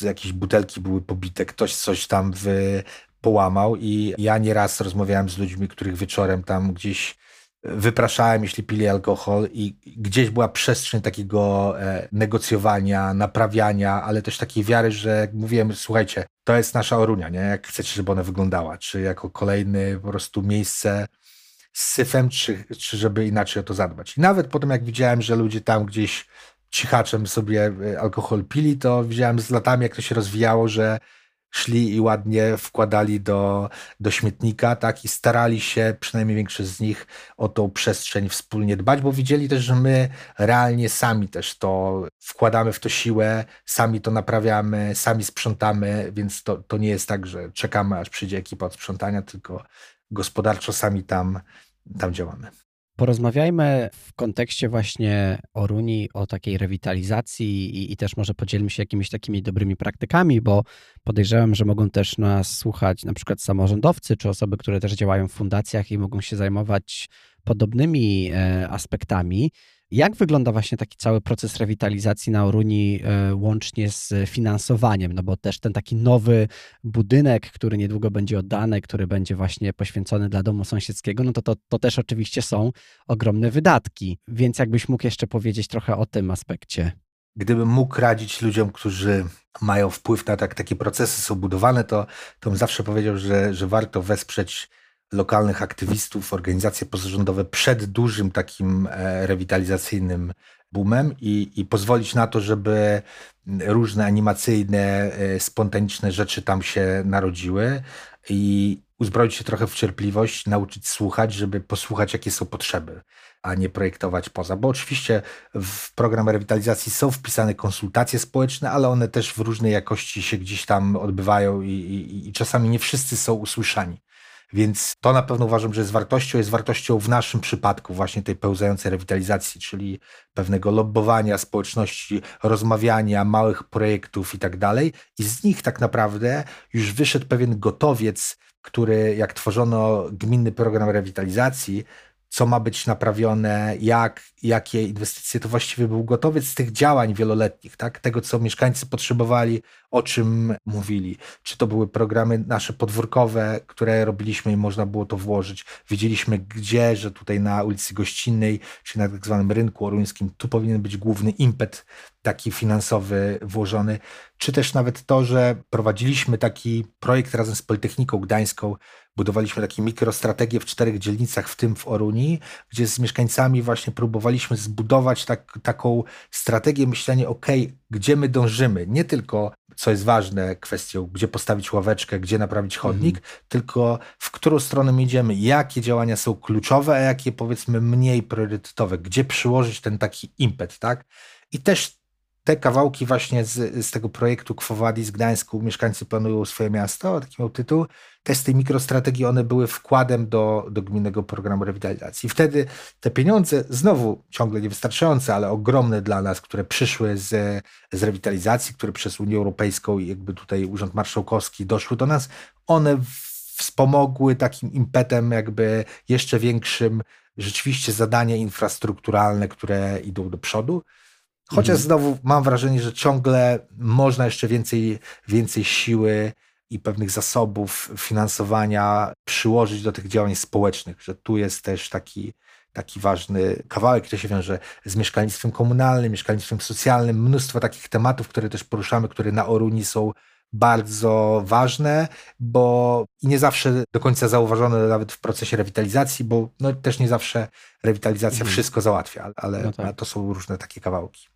jakieś butelki były pobite, ktoś coś tam wy, połamał i ja nieraz rozmawiałem z ludźmi, których wieczorem tam gdzieś wypraszałem, jeśli pili alkohol i gdzieś była przestrzeń takiego e, negocjowania, naprawiania, ale też takiej wiary, że jak mówiłem, słuchajcie, to jest nasza Orunia, nie? Jak chcecie, żeby ona wyglądała, czy jako kolejny po prostu miejsce z syfem, czy, czy żeby inaczej o to zadbać. I nawet potem jak widziałem, że ludzie tam gdzieś cichaczem sobie e, alkohol pili, to widziałem z latami, jak to się rozwijało, że szli i ładnie wkładali do, do śmietnika, tak, i starali się, przynajmniej większość z nich, o tą przestrzeń wspólnie dbać, bo widzieli też, że my realnie sami też to wkładamy w to siłę, sami to naprawiamy, sami sprzątamy, więc to, to nie jest tak, że czekamy, aż przyjdzie ekipa od sprzątania, tylko gospodarczo sami tam, tam działamy. Porozmawiajmy w kontekście właśnie Oruni o takiej rewitalizacji i, i, też może podzielmy się jakimiś takimi dobrymi praktykami, bo podejrzewam, że mogą też nas słuchać na przykład samorządowcy czy osoby, które też działają w fundacjach i mogą się zajmować podobnymi e, aspektami. Jak wygląda właśnie taki cały proces rewitalizacji na Oruni e, łącznie z finansowaniem? No bo też ten taki nowy budynek, który niedługo będzie oddany, który będzie właśnie poświęcony dla domu sąsiedzkiego, no to, to, to też oczywiście są ogromne wydatki. Więc jakbyś mógł jeszcze powiedzieć trochę o tym aspekcie. Gdybym mógł radzić ludziom, którzy mają wpływ na tak, takie procesy są budowane, to, to bym zawsze powiedział, że, że warto wesprzeć lokalnych aktywistów, organizacje pozarządowe przed dużym takim e, rewitalizacyjnym boomem i, i pozwolić na to, żeby różne animacyjne, e, spontaniczne rzeczy tam się narodziły i uzbroić się trochę w cierpliwość, nauczyć słuchać, żeby posłuchać, jakie są potrzeby, a nie projektować poza. Bo oczywiście w program rewitalizacji są wpisane konsultacje społeczne, ale one też w różnej jakości się gdzieś tam odbywają i, i, i czasami nie wszyscy są usłyszani. Więc to na pewno uważam, że jest wartością, jest wartością w naszym przypadku właśnie tej pełzającej rewitalizacji, czyli pewnego lobbowania społeczności, rozmawiania, małych projektów i tak dalej. I z nich tak naprawdę już wyszedł pewien gotowiec, który jak tworzono gminny program rewitalizacji, co ma być naprawione, jak, jakie inwestycje, to właściwie był gotowiec z tych działań wieloletnich, tak? tego, co mieszkańcy potrzebowali, o czym mówili. Czy to były programy nasze podwórkowe, które robiliśmy i można było to włożyć. Wiedzieliśmy gdzie, że tutaj na ulicy Gościnnej, czy na tak zwanym rynku oruńskim, tu powinien być główny impet taki finansowy włożony, czy też nawet to, że prowadziliśmy taki projekt razem z Politechniką Gdańską, budowaliśmy takie mikrostrategie w czterech dzielnicach, w tym w Oruni, gdzie z mieszkańcami właśnie próbowaliśmy zbudować tak, taką strategię myślenia, ok, gdzie my dążymy, nie tylko, co jest ważne, kwestią, gdzie postawić ławeczkę, gdzie naprawić chodnik, mhm. tylko w którą stronę my idziemy, jakie działania są kluczowe, a jakie powiedzmy mniej priorytetowe, gdzie przyłożyć ten taki impet, tak? I też te kawałki właśnie z, z tego projektu Kwowadis Gdańsku, mieszkańcy planują swoje miasto, taki miał tytuł, tej mikrostrategii one były wkładem do, do gminnego programu rewitalizacji. Wtedy te pieniądze, znowu ciągle niewystarczające, ale ogromne dla nas, które przyszły z, z rewitalizacji, które przez Unię Europejską i jakby tutaj Urząd Marszałkowski doszły do nas, one wspomogły takim impetem jakby jeszcze większym rzeczywiście zadania infrastrukturalne, które idą do przodu. Chociaż mhm. znowu mam wrażenie, że ciągle można jeszcze więcej, więcej siły i pewnych zasobów finansowania przyłożyć do tych działań społecznych, że tu jest też taki, taki ważny kawałek, który się wiąże z mieszkalnictwem komunalnym, mieszkalnictwem socjalnym, mnóstwo takich tematów, które też poruszamy, które na Oruni są bardzo ważne, bo i nie zawsze do końca zauważone nawet w procesie rewitalizacji, bo no, też nie zawsze rewitalizacja mhm. wszystko załatwia, ale no tak. to są różne takie kawałki.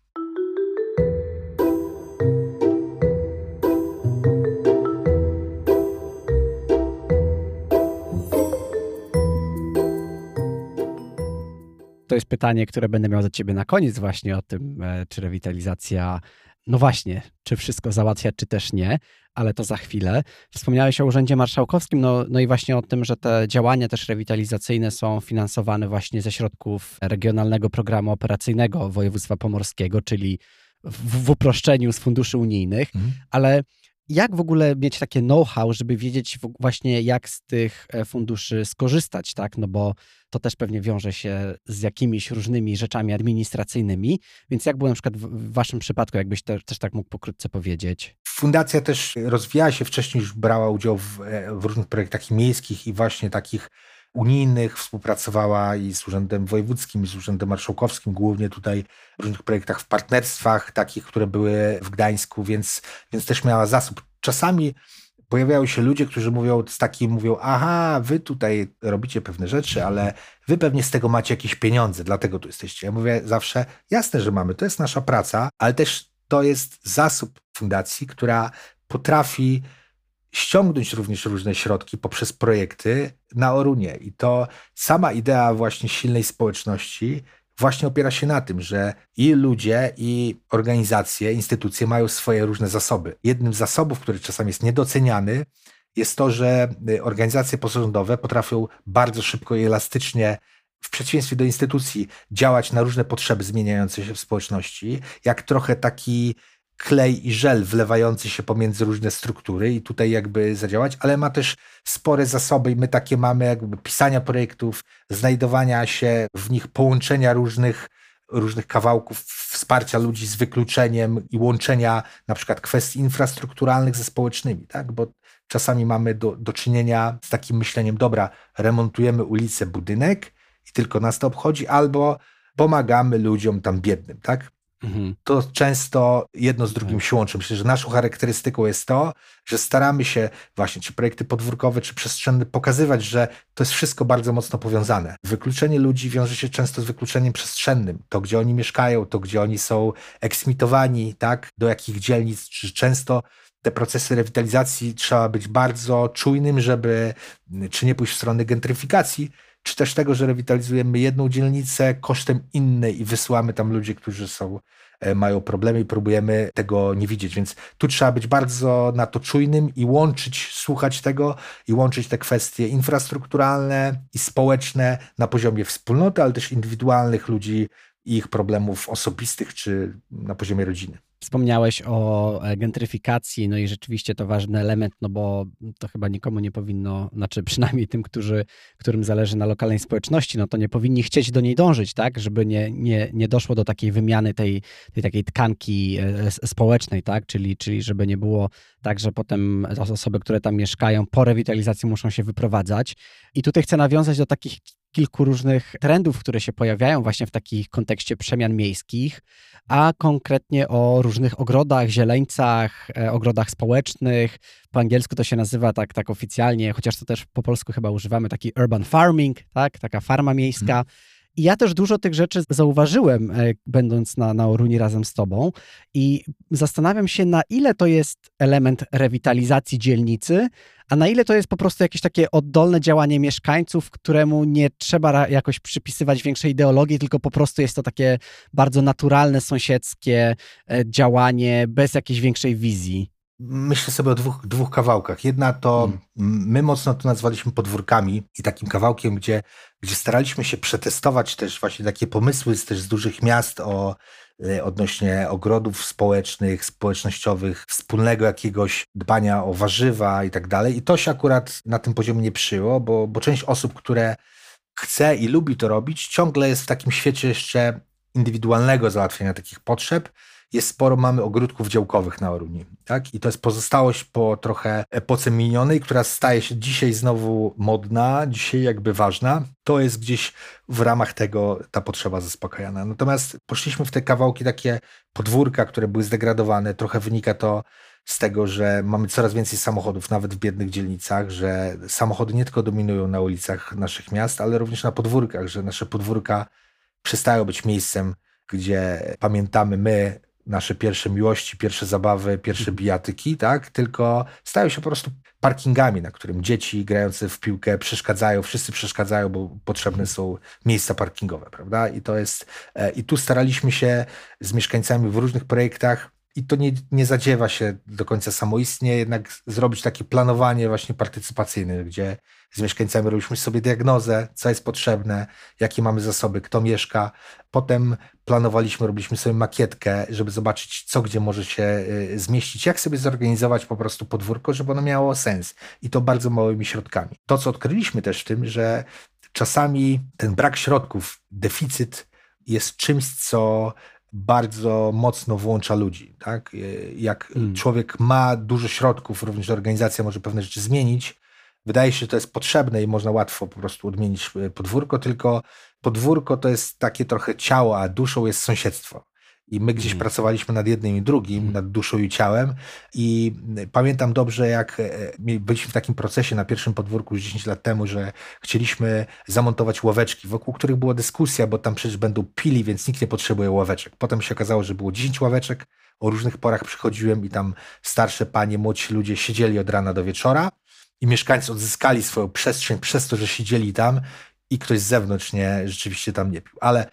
Jest pytanie, które będę miał za ciebie na koniec właśnie o tym, e, czy rewitalizacja, no właśnie, czy wszystko załatwia, czy też nie, ale to za chwilę. Wspomniałeś o Urzędzie Marszałkowskim, no, no i właśnie o tym, że te działania też rewitalizacyjne są finansowane właśnie ze środków Regionalnego Programu Operacyjnego Województwa Pomorskiego, czyli w, w uproszczeniu z funduszy unijnych, mhm. ale jak w ogóle mieć takie know-how, żeby wiedzieć właśnie, jak z tych e, funduszy skorzystać, tak? No bo to też pewnie wiąże się z jakimiś różnymi rzeczami administracyjnymi. Więc jak było na przykład w waszym przypadku, jakbyś te, też tak mógł pokrótce powiedzieć? Fundacja też rozwijała się wcześniej, już brała udział w, e, w różnych projektach miejskich i właśnie takich unijnych, współpracowała i z Urzędem Wojewódzkim, i z Urzędem Marszałkowskim, głównie tutaj w różnych projektach w partnerstwach, takich, które były w Gdańsku, więc, więc też miała zasób. Czasami pojawiają się ludzie, którzy mówią z takim, mówią, aha, wy tutaj robicie pewne rzeczy, ale wy pewnie z tego macie jakieś pieniądze, dlatego tu jesteście. Ja mówię zawsze, jasne, że mamy, to jest nasza praca, ale też to jest zasób fundacji, która potrafi ściągnąć również różne środki poprzez projekty na Orunie. I to sama idea właśnie silnej społeczności właśnie opiera się na tym, że i ludzie, i organizacje, instytucje mają swoje różne zasoby. Jednym z zasobów, który czasami jest niedoceniany, jest to, że y, organizacje pozarządowe potrafią bardzo szybko i elastycznie w przeciwieństwie do instytucji działać na różne potrzeby zmieniające się w społeczności, jak trochę taki klej i żel wlewający się pomiędzy różne struktury i tutaj jakby zadziałać, ale ma też spore zasoby i my takie mamy jakby pisania projektów, znajdowania się w nich, połączenia różnych różnych kawałków wsparcia ludzi z wykluczeniem i łączenia na przykład kwestii infrastrukturalnych ze społecznymi, tak? Bo czasami mamy do, do czynienia z takim myśleniem, dobra, remontujemy ulicę, budynek i tylko nas to obchodzi, albo pomagamy ludziom tam biednym, tak? Mhm. To często jedno z drugim się łączy. Myślę, że naszą charakterystyką jest to, że staramy się właśnie, czy projekty podwórkowe, czy przestrzenne, pokazywać, że to jest wszystko bardzo mocno powiązane. Wykluczenie ludzi wiąże się często z wykluczeniem przestrzennym. To, gdzie oni mieszkają, to, gdzie oni są eksmitowani, tak, do jakich dzielnic, czy często te procesy rewitalizacji trzeba być bardzo czujnym, żeby czy nie pójść w stronę gentryfikacji, czy też tego, że rewitalizujemy jedną dzielnicę kosztem innej i wysyłamy tam ludzi, którzy są, e, mają problemy i próbujemy tego nie widzieć. Więc tu trzeba być bardzo na to czujnym i łączyć, słuchać tego i łączyć te kwestie infrastrukturalne i społeczne na poziomie wspólnoty, ale też indywidualnych ludzi i ich problemów osobistych czy na poziomie rodziny. Wspomniałeś o e, gentryfikacji, no i rzeczywiście to ważny element, no bo to chyba nikomu nie powinno, znaczy przynajmniej tym, którzy, którym zależy na lokalnej społeczności, no to nie powinni chcieć do niej dążyć, tak, żeby nie, nie, nie doszło do takiej wymiany tej, tej takiej tkanki e, społecznej, tak, czyli, czyli żeby nie było tak, że potem osoby, które tam mieszkają po rewitalizacji muszą się wyprowadzać. I tutaj chcę nawiązać do takich kilku różnych trendów, które się pojawiają właśnie w takim kontekście przemian miejskich, a konkretnie o różnych ogrodach, zieleńcach, e, ogrodach społecznych. Po angielsku to się nazywa tak, tak oficjalnie, chociaż to też po polsku chyba używamy taki urban farming, tak, taka farma miejska. Hmm. I ja też dużo tych rzeczy zauważyłem, e, będąc na, na razem z Tobą, i zastanawiam się, na ile to jest element rewitalizacji dzielnicy, a na ile to jest po prostu jakieś takie oddolne działanie mieszkańców, któremu nie trzeba jakoś przypisywać większej ideologii, tylko po prostu jest to takie bardzo naturalne, sąsiedzkie e, działanie bez jakiejś większej wizji. Myślę sobie o dwóch, dwóch kawałkach. Jedna to hmm. my mocno to nazwaliśmy podwórkami i takim kawałkiem, gdzie, gdzie staraliśmy się przetestować też właśnie takie pomysły z, też z dużych miast o e, odnośnie ogrodów społecznych, społecznościowych, wspólnego jakiegoś dbania o warzywa i tak dalej. I to się akurat na tym poziomie nie przyjęło, bo, bo część osób, które chce i lubi to robić, ciągle jest w takim świecie jeszcze indywidualnego załatwienia takich potrzeb jest sporo, mamy ogródków działkowych na Oruni. Tak? I to jest pozostałość po trochę epoce minionej, która staje się dzisiaj znowu modna, dzisiaj jakby ważna. To jest gdzieś w ramach tego ta potrzeba zaspokajana. Natomiast poszliśmy w te kawałki takie podwórka, które były zdegradowane. Trochę wynika to z tego, że mamy coraz więcej samochodów, nawet w biednych dzielnicach, że samochody nie tylko dominują na ulicach naszych miast, ale również na podwórkach, że nasze podwórka przestają być miejscem, gdzie pamiętamy my nasze pierwsze miłości, pierwsze zabawy, pierwsze mhm. bijatyki, tak? Tylko stają się po prostu parkingami, na którym dzieci grające w piłkę przeszkadzają, wszyscy przeszkadzają, bo potrzebne są miejsca parkingowe, prawda? I to jest, e, i tu staraliśmy się z mieszkańcami w różnych projektach i to nie, nie zadziewa się do końca samoistnie, jednak zrobić takie planowanie właśnie partycypacyjne, gdzie z mieszkańcami robiliśmy sobie diagnozę, co jest potrzebne, jakie mamy zasoby, kto mieszka. Potem planowaliśmy, robiliśmy sobie makietkę, żeby zobaczyć, co gdzie może się y, zmieścić, jak sobie zorganizować po prostu podwórko, żeby ono miało sens. I to bardzo małymi środkami. To, co odkryliśmy też w tym, że czasami ten brak środków, deficyt jest czymś, co bardzo mocno włącza ludzi. Tak? Jak hmm. człowiek ma dużo środków, również organizacja może pewne rzeczy zmienić, wydaje się, że to jest potrzebne i można łatwo po prostu odmienić e, podwórko, tylko podwórko to jest takie trochę ciało, a duszą jest sąsiedztwo. I my gdzieś mm. pracowaliśmy nad jednym i drugim, mm. nad duszą i ciałem. I pamiętam dobrze, jak e, byliśmy w takim procesie na pierwszym podwórku już 10 lat temu, że chcieliśmy zamontować ławeczki, wokół których była dyskusja, bo tam przecież będą pili, więc nikt nie potrzebuje ławeczek. Potem się okazało, że było 10 ławeczek. O różnych porach przychodziłem i tam starsze panie, młodsi ludzie siedzieli od rana do wieczora i mieszkańcy odzyskali swoją przestrzeń przez to, że siedzieli tam i ktoś z zewnątrz nie, rzeczywiście tam nie pił. Ale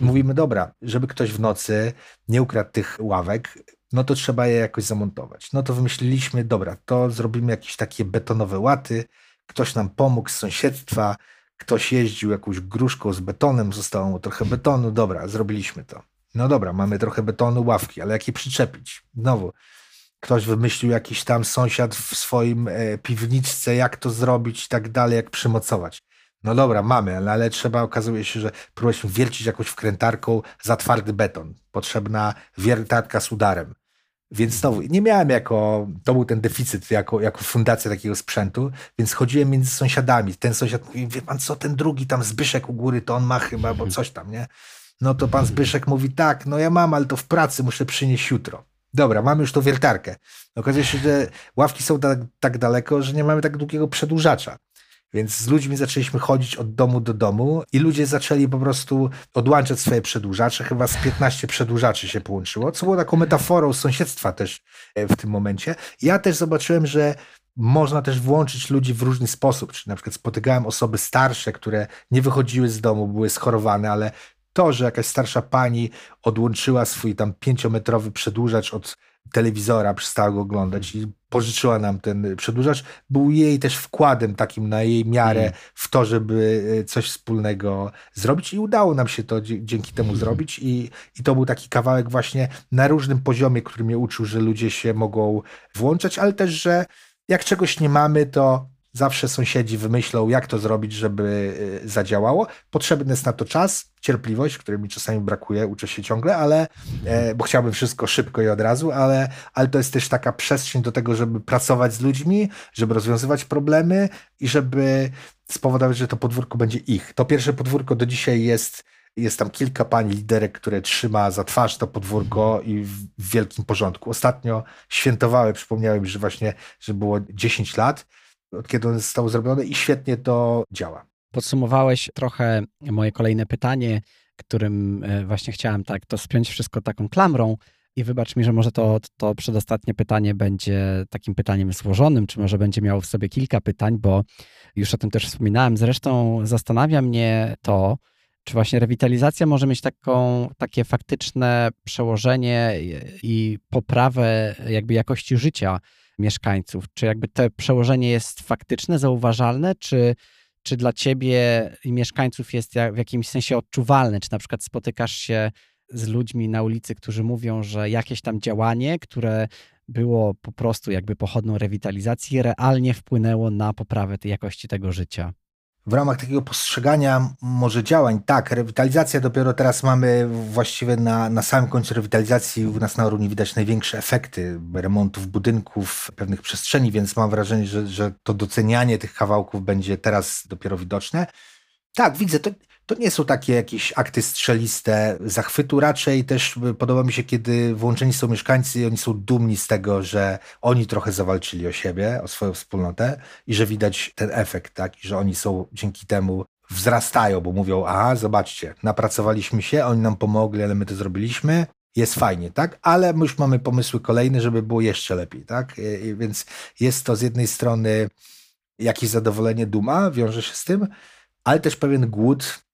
mówimy, dobra, żeby ktoś w nocy nie ukradł tych ławek, no to trzeba je jakoś zamontować. No to wymyśliliśmy, dobra, to zrobimy jakieś takie betonowe łaty, ktoś nam pomógł z sąsiedztwa, ktoś jeździł jakąś gruszką z betonem, zostało mu trochę betonu, dobra, zrobiliśmy to. No dobra, mamy trochę betonu, ławki, ale jak je przyczepić? Znowu, ktoś wymyślił jakiś tam sąsiad w swoim e, piwniczce, jak to zrobić i tak dalej, jak przymocować. No dobra, mamy, ale, ale trzeba, okazuje się, że próbowaliśmy wiercić jakąś wkrętarką za twardy beton. Potrzebna wiertarka z udarem. Więc znowu, nie miałem jako, to był ten deficyt jako, jako fundacja takiego sprzętu, więc chodziłem między sąsiadami. Ten sąsiad mówi, wie pan co, ten drugi tam Zbyszek u góry, to on ma chyba, bo coś tam, nie? No to pan Zbyszek mówi, tak, no ja mam, ale to w pracy muszę przynieść jutro. Dobra, mamy już tą wiertarkę. Okazuje się, że ławki są tak, tak daleko, że nie mamy tak długiego przedłużacza. Więc z ludźmi zaczęliśmy chodzić od domu do domu i ludzie zaczęli po prostu odłączać swoje przedłużacze. Chyba z 15 przedłużaczy się połączyło, co było taką metaforą sąsiedztwa też e, w tym momencie. Ja też zobaczyłem, że można też włączyć ludzi w różny sposób. Czyli na przykład spotykałem osoby starsze, które nie wychodziły z domu, były schorowane, ale to, że jakaś starsza pani odłączyła swój tam pięciometrowy przedłużacz od telewizora, przestała go oglądać i pożyczyła nam ten przedłużacz, był jej też wkładem takim na jej miarę mm. w to, żeby e, coś wspólnego zrobić i udało nam się to dzięki temu mm. zrobić i, i to był taki kawałek właśnie na różnym poziomie, który mnie uczył, że ludzie się mogą włączać, ale też, że jak czegoś nie mamy, to Zawsze sąsiedzi wymyślą, jak to zrobić, żeby y, zadziałało. Potrzebny jest na to czas, cierpliwość, której mi czasami brakuje, uczę się ciągle, ale, e, bo chciałbym wszystko szybko i od razu, ale, ale to jest też taka przestrzeń do tego, żeby pracować z ludźmi, żeby rozwiązywać problemy i żeby spowodować, że to podwórko będzie ich. To pierwsze podwórko do dzisiaj jest jest tam kilka pani liderek, które trzyma za twarz to podwórko i w, wielkim porządku. Ostatnio świętowały, przypomniałem, że właśnie, że było 10 lat od kiedy on został zrobiony i świetnie to działa. Podsumowałeś trochę moje kolejne pytanie, którym e, właśnie chciałem tak to spiąć wszystko taką klamrą. I wybacz mi, że może to, to przedostatnie pytanie będzie takim pytaniem złożonym, czy może będzie miało w sobie kilka pytań, bo już o tym też wspominałem. Zresztą zastanawia mnie to, czy właśnie rewitalizacja może mieć taką, takie faktyczne przełożenie i poprawę jakby jakości życia mieszkańców? Czy jakby to przełożenie jest faktyczne, zauważalne, czy, czy dla ciebie i mieszkańców jest w jakimś sensie odczuwalne? Czy na przykład spotykasz się z ludźmi na ulicy, którzy mówią, że jakieś tam działanie, które było po prostu jakby pochodną rewitalizacji, realnie wpłynęło na poprawę tej jakości tego życia? W ramach takiego postrzegania może działań, tak, rewitalizacja dopiero teraz mamy właściwie na, na samym końcu rewitalizacji u nas na Oruni widać największe efekty remontów budynków, pewnych przestrzeni, więc mam wrażenie, że, że to docenianie tych kawałków będzie teraz dopiero widoczne. Tak, widzę, to, to nie są takie jakieś akty strzeliste zachwytu, raczej też podoba mi się, kiedy włączeni są mieszkańcy i oni są dumni z tego, że oni trochę zawalczyli o siebie, o swoją wspólnotę i że widać ten efekt, tak, i że oni są dzięki temu wzrastają, bo mówią, aha, zobaczcie, napracowaliśmy się, oni nam pomogli, ale my to zrobiliśmy, jest fajnie, tak? Ale my już mamy pomysły kolejne, żeby było jeszcze lepiej, tak? I, więc jest to z jednej strony jakieś zadowolenie, duma wiąże się z tym, ale też pewien głód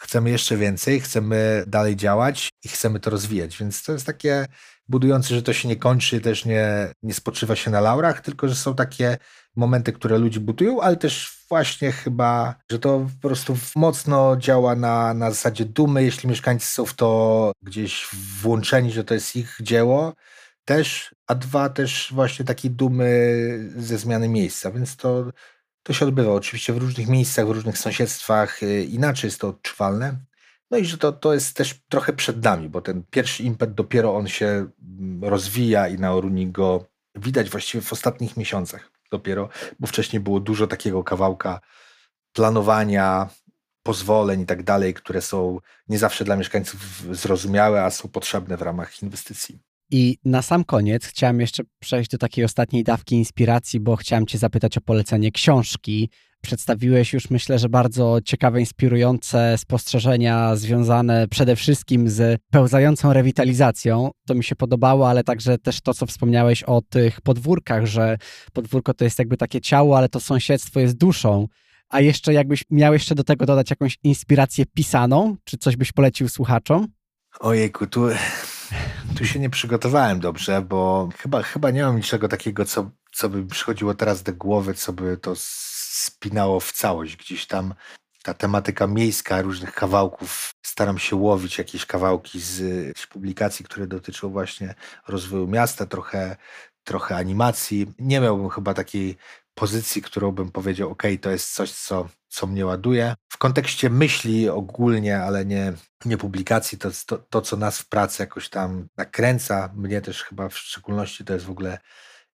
chcemy jeszcze więcej, chcemy dalej działać i chcemy to rozwijać. Więc to jest takie budujące, że to się nie kończy, też nie, nie spoczywa się na laurach, tylko że są takie momenty, które ludzie budują, ale też właśnie chyba, że to po prostu mocno działa na, na zasadzie dumy, jeśli mieszkańcy są w to gdzieś włączeni, że to jest ich dzieło też, a dwa też właśnie takiej dumy ze zmiany miejsca, więc to to się odbywa oczywiście w różnych miejscach, w różnych sąsiedztwach, y, inaczej jest to odczuwalne. No i że to, to jest też trochę przed nami, bo ten pierwszy impet dopiero on się mm, rozwija i na Oruni go widać właściwie w ostatnich miesiącach dopiero, bo wcześniej było dużo takiego kawałka planowania, pozwoleń i tak dalej, które są nie zawsze dla mieszkańców zrozumiałe, a są potrzebne w ramach inwestycji. I na sam koniec chciałem jeszcze przejść do takiej ostatniej dawki inspiracji, bo chciałem Cię zapytać o polecenie książki. Przedstawiłeś już, myślę, że bardzo ciekawe, inspirujące spostrzeżenia związane przede wszystkim z pełzającą rewitalizacją. To mi się podobało, ale także też to, co wspomniałeś o tych podwórkach, że podwórko to jest jakby takie ciało, ale to sąsiedztwo jest duszą. A jeszcze jakbyś miał jeszcze do tego dodać jakąś inspirację pisaną, czy coś byś polecił słuchaczom? Ojejku, tu tu się nie przygotowałem dobrze, bo chyba, chyba nie mam niczego takiego, co, co by przychodziło teraz do głowy, co by to spinało w całość. Gdzieś tam ta tematyka miejska, różnych kawałków. Staram się łowić jakieś kawałki z, z publikacji, które dotyczą właśnie rozwoju miasta, trochę, trochę animacji. Nie miałbym chyba takiej pozycji, którą bym powiedział, ok, to jest coś, co co mnie ładuje. W kontekście myśli ogólnie, ale nie, nie publikacji, to, to, to co nas w pracy jakoś tam nakręca, mnie też chyba w szczególności to jest w ogóle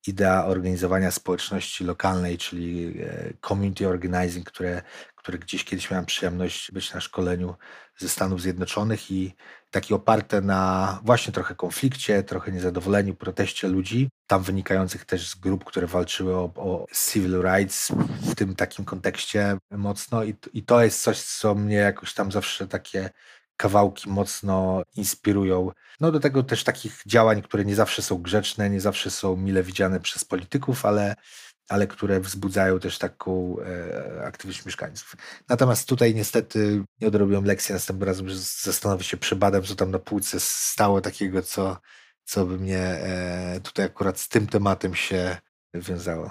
idea organizowania społeczności lokalnej, czyli e, community organizing, które, które gdzieś kiedyś miałem przyjemność być na szkoleniu ze Stanów Zjednoczonych i takie oparte na właśnie trochę konflikcie, trochę niezadowoleniu, proteście ludzi, tam wynikających też z grup, które walczyły o, o civil rights w tym takim kontekście mocno i, i to jest coś, co mnie jakoś tam zawsze takie kawałki mocno inspirują. No do tego też takich działań, które nie zawsze są grzeczne, nie zawsze są mile widziane przez polityków, ale, ale które wzbudzają też taką e, aktywność mieszkańców. Natomiast tutaj niestety nie odrobiłem lekcji, następnym razem zastanowię się, przebadam, co tam na półce stało takiego, co, co by mnie e, tutaj akurat z tym tematem się wiązało.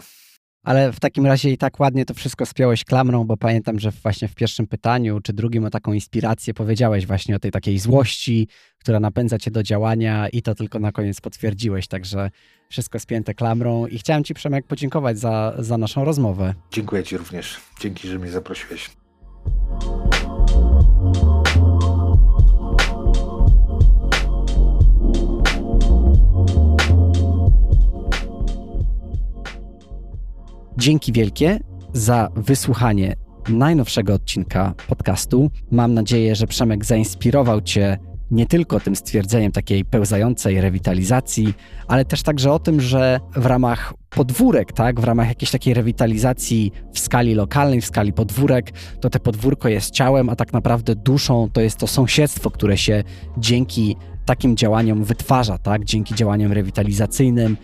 Ale w takim razie i tak ładnie to wszystko spiąłeś klamrą, bo pamiętam, że właśnie w pierwszym pytaniu czy drugim o taką inspirację powiedziałeś właśnie o tej takiej złości, która napędza cię do działania i to tylko na koniec potwierdziłeś, także wszystko spięte klamrą i chciałem ci Przemek podziękować za, za naszą rozmowę. Dziękuję ci również. Dzięki, że mnie zaprosiłeś. Dzięki wielkie za wysłuchanie najnowszego odcinka podcastu. Mam nadzieję, że Przemek zainspirował Cię nie tylko tym stwierdzeniem takiej pełzającej rewitalizacji, ale też także o tym, że w ramach podwórek, tak, w ramach jakiejś takiej rewitalizacji w skali lokalnej, w skali podwórek, to te podwórko jest ciałem, a tak naprawdę duszą to jest to sąsiedztwo, które się dzięki takim działaniom wytwarza, tak, dzięki działaniom rewitalizacyjnym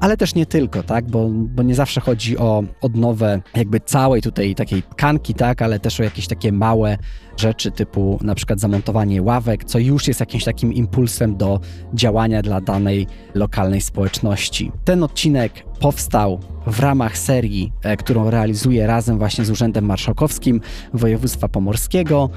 ale też nie tylko, tak, bo, bo nie zawsze chodzi o odnowę jakby całej tutaj takiej tkanki, tak, ale też o jakieś takie małe rzeczy typu na przykład zamontowanie ławek, co już jest jakimś takim impulsem do działania dla danej lokalnej społeczności. Ten odcinek powstał w ramach serii, e, którą realizuję razem właśnie z Urzędem Marszałkowskim Województwa Pomorskiego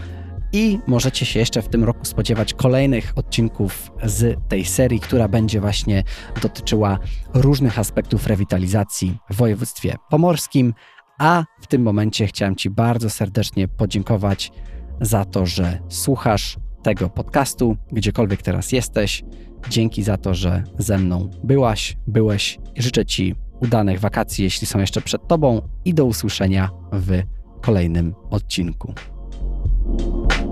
i możecie się jeszcze w tym roku spodziewać kolejnych odcinków z tej serii, która będzie właśnie dotyczyła różnych aspektów rewitalizacji w województwie pomorskim. A w tym momencie chciałem Ci bardzo serdecznie podziękować za to, że słuchasz tego podcastu, gdziekolwiek teraz jesteś. Dzięki za to, że ze mną byłaś, byłeś. Życzę Ci udanych wakacji, jeśli są jeszcze przed Tobą, i do usłyszenia w kolejnym odcinku. you